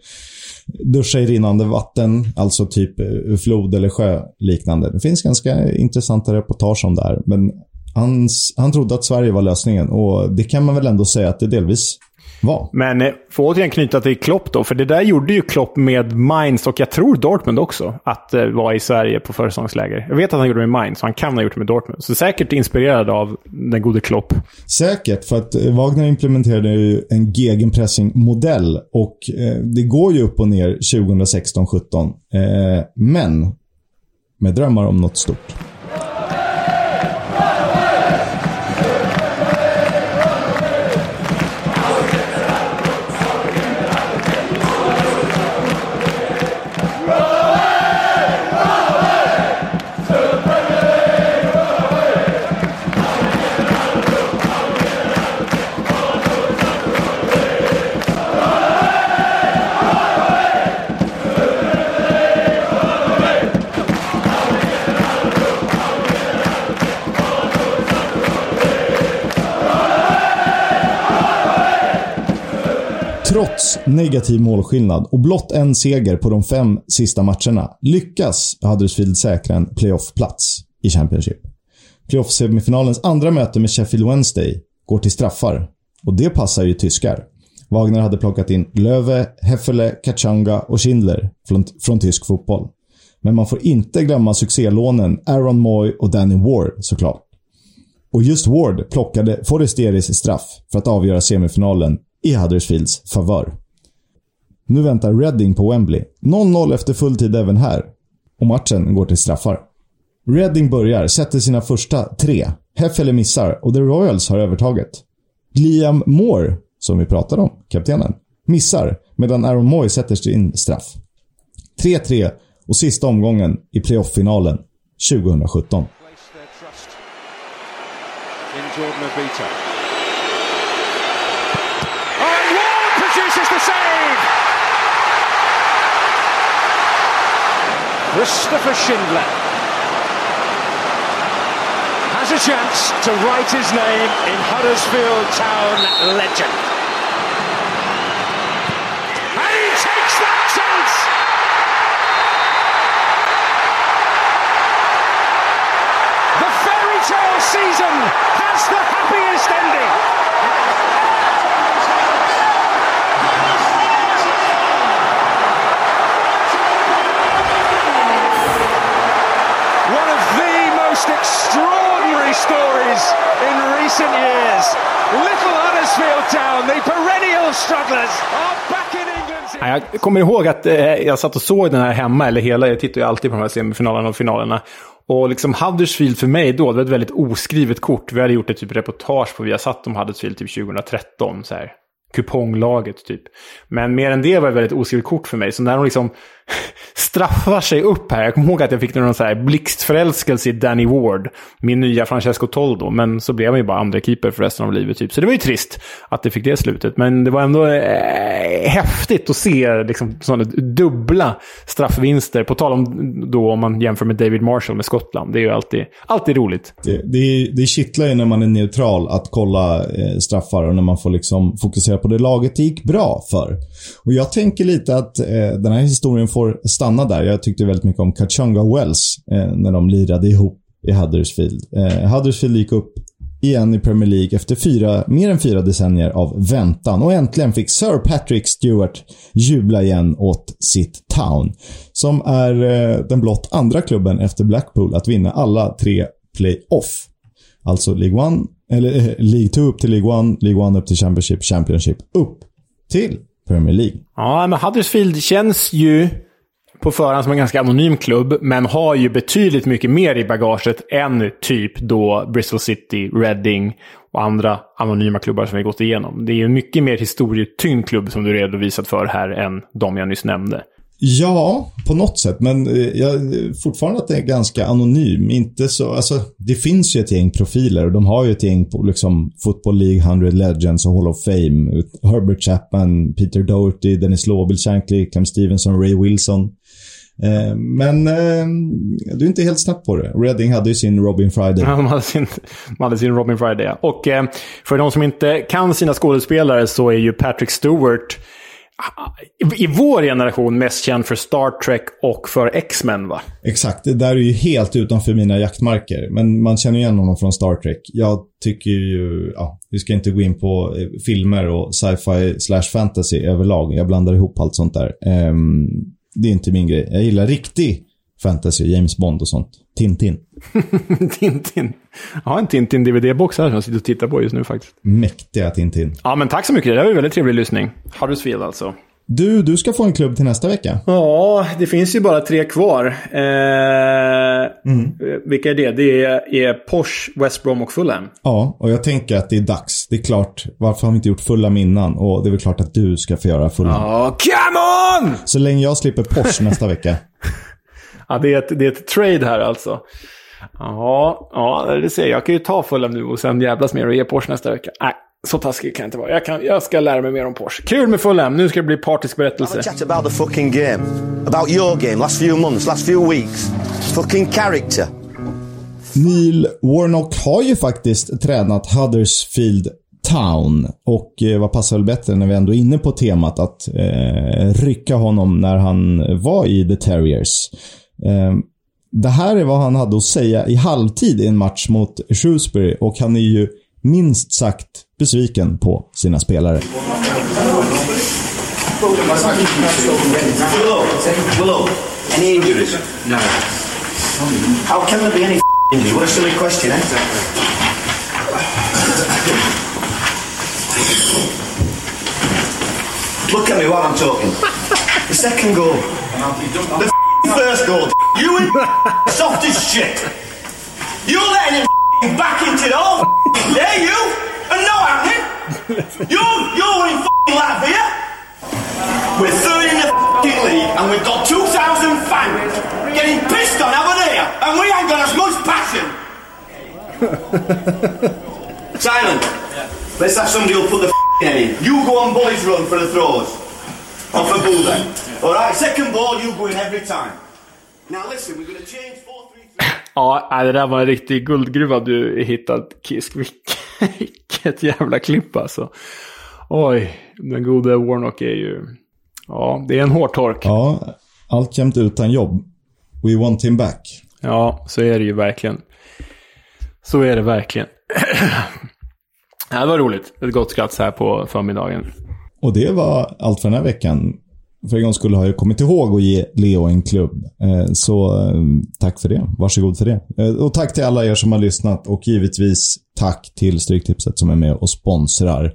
duscha i rinnande vatten, alltså typ eh, flod eller sjö liknande. Det finns ganska intressanta reportage om det här. Men han, han trodde att Sverige var lösningen och det kan man väl ändå säga att det delvis var. Men eh, får återigen knyta till Klopp då, för det där gjorde ju Klopp med Mainz och jag tror Dortmund också. Att uh, vara i Sverige på försäsongsläger. Jag vet att han gjorde det med Mainz, så han kan ha gjort det med Dortmund. Så säkert inspirerad av den gode Klopp. Säkert, för att eh, Wagner implementerade ju en gegenpressing-modell och eh, det går ju upp och ner 2016-17. Eh, men med drömmar om något stort. Negativ målskillnad och blott en seger på de fem sista matcherna lyckas Huddersfield säkra en playoff-plats i Championship. Playoff-semifinalens andra möte med Sheffield Wednesday går till straffar. Och det passar ju tyskar. Wagner hade plockat in Löwe, Heffele, Kachanga och Schindler från, från tysk fotboll. Men man får inte glömma succélånen Aaron Moy och Danny Ward såklart. Och just Ward plockade Foresteris straff för att avgöra semifinalen i Huddersfields favör. Nu väntar Reading på Wembley. 0-0 efter fulltid även här. Och matchen går till straffar. Reading börjar, sätter sina första tre. Heffele missar och The Royals har övertaget. Liam Moore, som vi pratade om, kaptenen, missar medan Aaron Moy sätter sin straff. 3-3 och sista omgången i playoff-finalen 2017. Christopher Schindler has a chance to write his name in Huddersfield Town legend. And he takes that chance! The fairy tale season has the happiest ending. Jag kommer ihåg att eh, jag satt och såg den här hemma, eller hela, jag tittar ju alltid på de här semifinalerna och finalerna. Och liksom Huddersfield för mig då, det var ett väldigt oskrivet kort. Vi hade gjort ett typ reportage på Viasat om Huddersfield typ 2013. Så här. Kuponglaget typ. Men mer än det var ett väldigt oskrivet kort för mig. Så när de liksom straffar sig upp här. Jag kommer ihåg att jag fick någon så här blixtförälskelse i Danny Ward. Min nya Francesco Toldo. Men så blev han ju bara andra keeper för resten av livet. Typ. Så det var ju trist att det fick det slutet. Men det var ändå eh, häftigt att se liksom, sådana dubbla straffvinster. På tal om då om man jämför med David Marshall med Skottland. Det är ju alltid, alltid roligt. Det, det, det kittlar ju när man är neutral att kolla eh, straffar och när man får liksom fokusera på det laget det gick bra för. Och jag tänker lite att eh, den här historien får stanna där. Jag tyckte väldigt mycket om Kachunga Wells eh, när de lirade ihop i Huddersfield. Eh, Huddersfield gick upp igen i Premier League efter fyra, mer än fyra decennier av väntan och äntligen fick Sir Patrick Stewart jubla igen åt sitt Town. Som är eh, den blott andra klubben efter Blackpool att vinna alla tre playoff. Alltså League 1, eller eh, League 2 upp till League 1, League 1 upp till Championship, Championship upp till Premier League. Ja, men Huddersfield känns ju på förhand som en ganska anonym klubb, men har ju betydligt mycket mer i bagaget än typ då Bristol City, Reading och andra anonyma klubbar som vi gått igenom. Det är ju en mycket mer historietyngd klubb som du redovisat för här än de jag nyss nämnde. Ja, på något sätt. Men eh, jag, eh, fortfarande att det är ganska anonym. Inte så, alltså, det finns ju ett gäng profiler och de har ju ett gäng på liksom Football League, 100 Legends och Hall of Fame. Herbert Chapman, Peter Doherty, Dennis Lobel, Shankly, Clem Stevenson, Ray Wilson. Eh, men eh, du är inte helt snabbt på det. Reading hade ju sin Robin Friday. Ja, de hade sin, de hade sin Robin Friday. ja. Och eh, för de som inte kan sina skådespelare så är ju Patrick Stewart i- vår generation mest känd för Star Trek och för X-Men va? Exakt, det där är ju helt utanför mina jaktmarker. Men man känner igen honom från Star Trek. Jag tycker ju, ja, vi ska inte gå in på eh, filmer och sci-fi slash fantasy överlag. Jag blandar ihop allt sånt där. Um, det är inte min grej. Jag gillar riktig fantasy, James Bond och sånt. Tintin. Tintin. Jag har en Tintin-DVD-box här som jag sitter och tittar på just nu faktiskt. Mäktiga Tintin. Ja, men tack så mycket. Det där var ju väldigt trevlig lyssning. Huddersfield alltså. Du, du ska få en klubb till nästa vecka. Ja, det finns ju bara tre kvar. Eh, Vilka är det? Det är, är Porsche, West Brom och Fulham. Ja, och jag tänker att det är dags. Det är klart, varför har vi inte gjort Fulham innan? Och det är väl klart att du ska få göra Fulham. Ja, come on! Så länge jag slipper Porsche nästa vecka. Ja, det är ett, det är ett trade här alltså. Ja, ja, det ser jag. Jag kan ju ta Fulham nu och sen jävlas mer och ge Porsche nästa vecka. Nej, så taskig kan jag inte vara. Jag, kan, jag ska lära mig mer om Porsche. Kul med Fulham. Nu ska det bli partisk berättelse. Chat about the fucking game. About your game, last few months, last few weeks. Fucking character. Neil Warnock har ju faktiskt tränat Huddersfield Town. Och eh, vad passar väl bättre när vi ändå är inne på temat att eh, rycka honom när han var i The Terriers. Eh, det här är vad han hade att säga i halvtid i en match mot Shrewsbury och han är ju minst sagt besviken på sina spelare. Willow, any injuries? No. How can there be any injuries? What a silly question, eh? Look at me while I'm talking. The second goal. The first goal. You and soft as shit. You're letting him back into the whole there, you, and no happening. You, you're in Latvia. We're third in the league, and we've got 2,000 fans getting pissed on over there, and we ain't got as much passion. Silent. Let's have somebody who'll put the in. You go on boys run for the throws. Off a ball then. Alright, second ball, you go in every time. Now listen, we're going to change 4-3-3. Ja, det där var en riktig guldgruva du hittat, Kisk. Vilket- jävla klipp alltså. Oj, den gode Warnock är ju... Ja, det är en hårtork. Ja, alltjämt utan jobb. We want him back. Ja, så är det ju verkligen. Så är det verkligen. Det var roligt. Ett gott skratt så här på förmiddagen. Och det var allt för den här veckan. För en gång skulle har jag kommit ihåg att ge Leo en klubb. Eh, så eh, tack för det. Varsågod för det. Eh, och tack till alla er som har lyssnat och givetvis tack till Stryktipset som är med och sponsrar.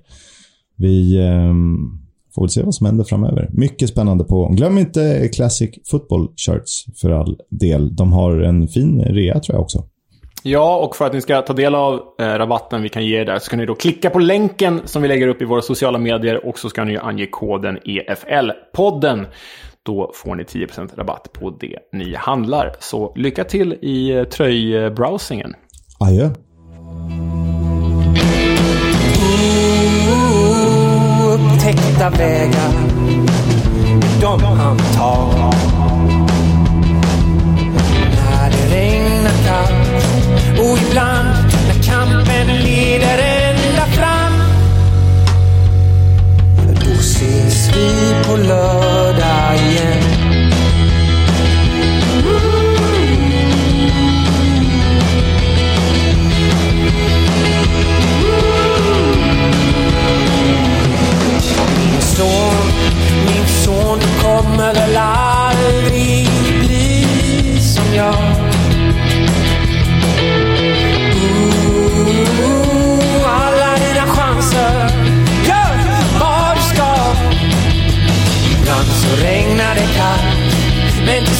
Vi får väl se vad som händer framöver. Mycket spännande på Glöm inte Classic Football Shirts för all del. De har en fin rea tror jag också. Ja, och för att ni ska ta del av eh, rabatten vi kan ge er där så kan ni då klicka på länken som vi lägger upp i våra sociala medier och så ska ni ange koden EFL-podden. Då får ni 10% rabatt på det ni handlar. Så lycka till i eh, tröjbrowsingen. Adjö. Upptäckta vägar, de han tar. Ibland när kampen leder ända fram. Då ses vi på lördag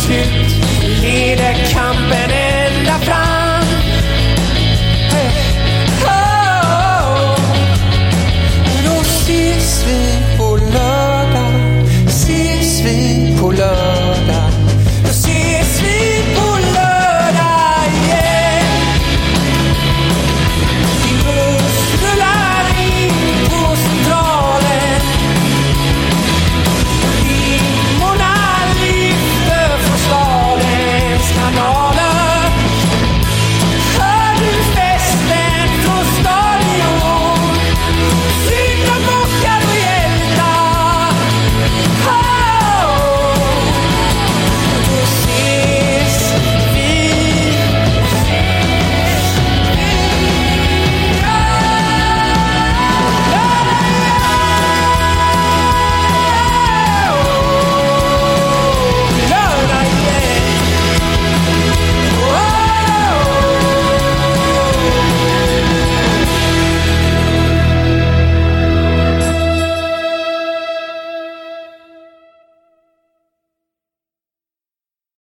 shit, lead a company.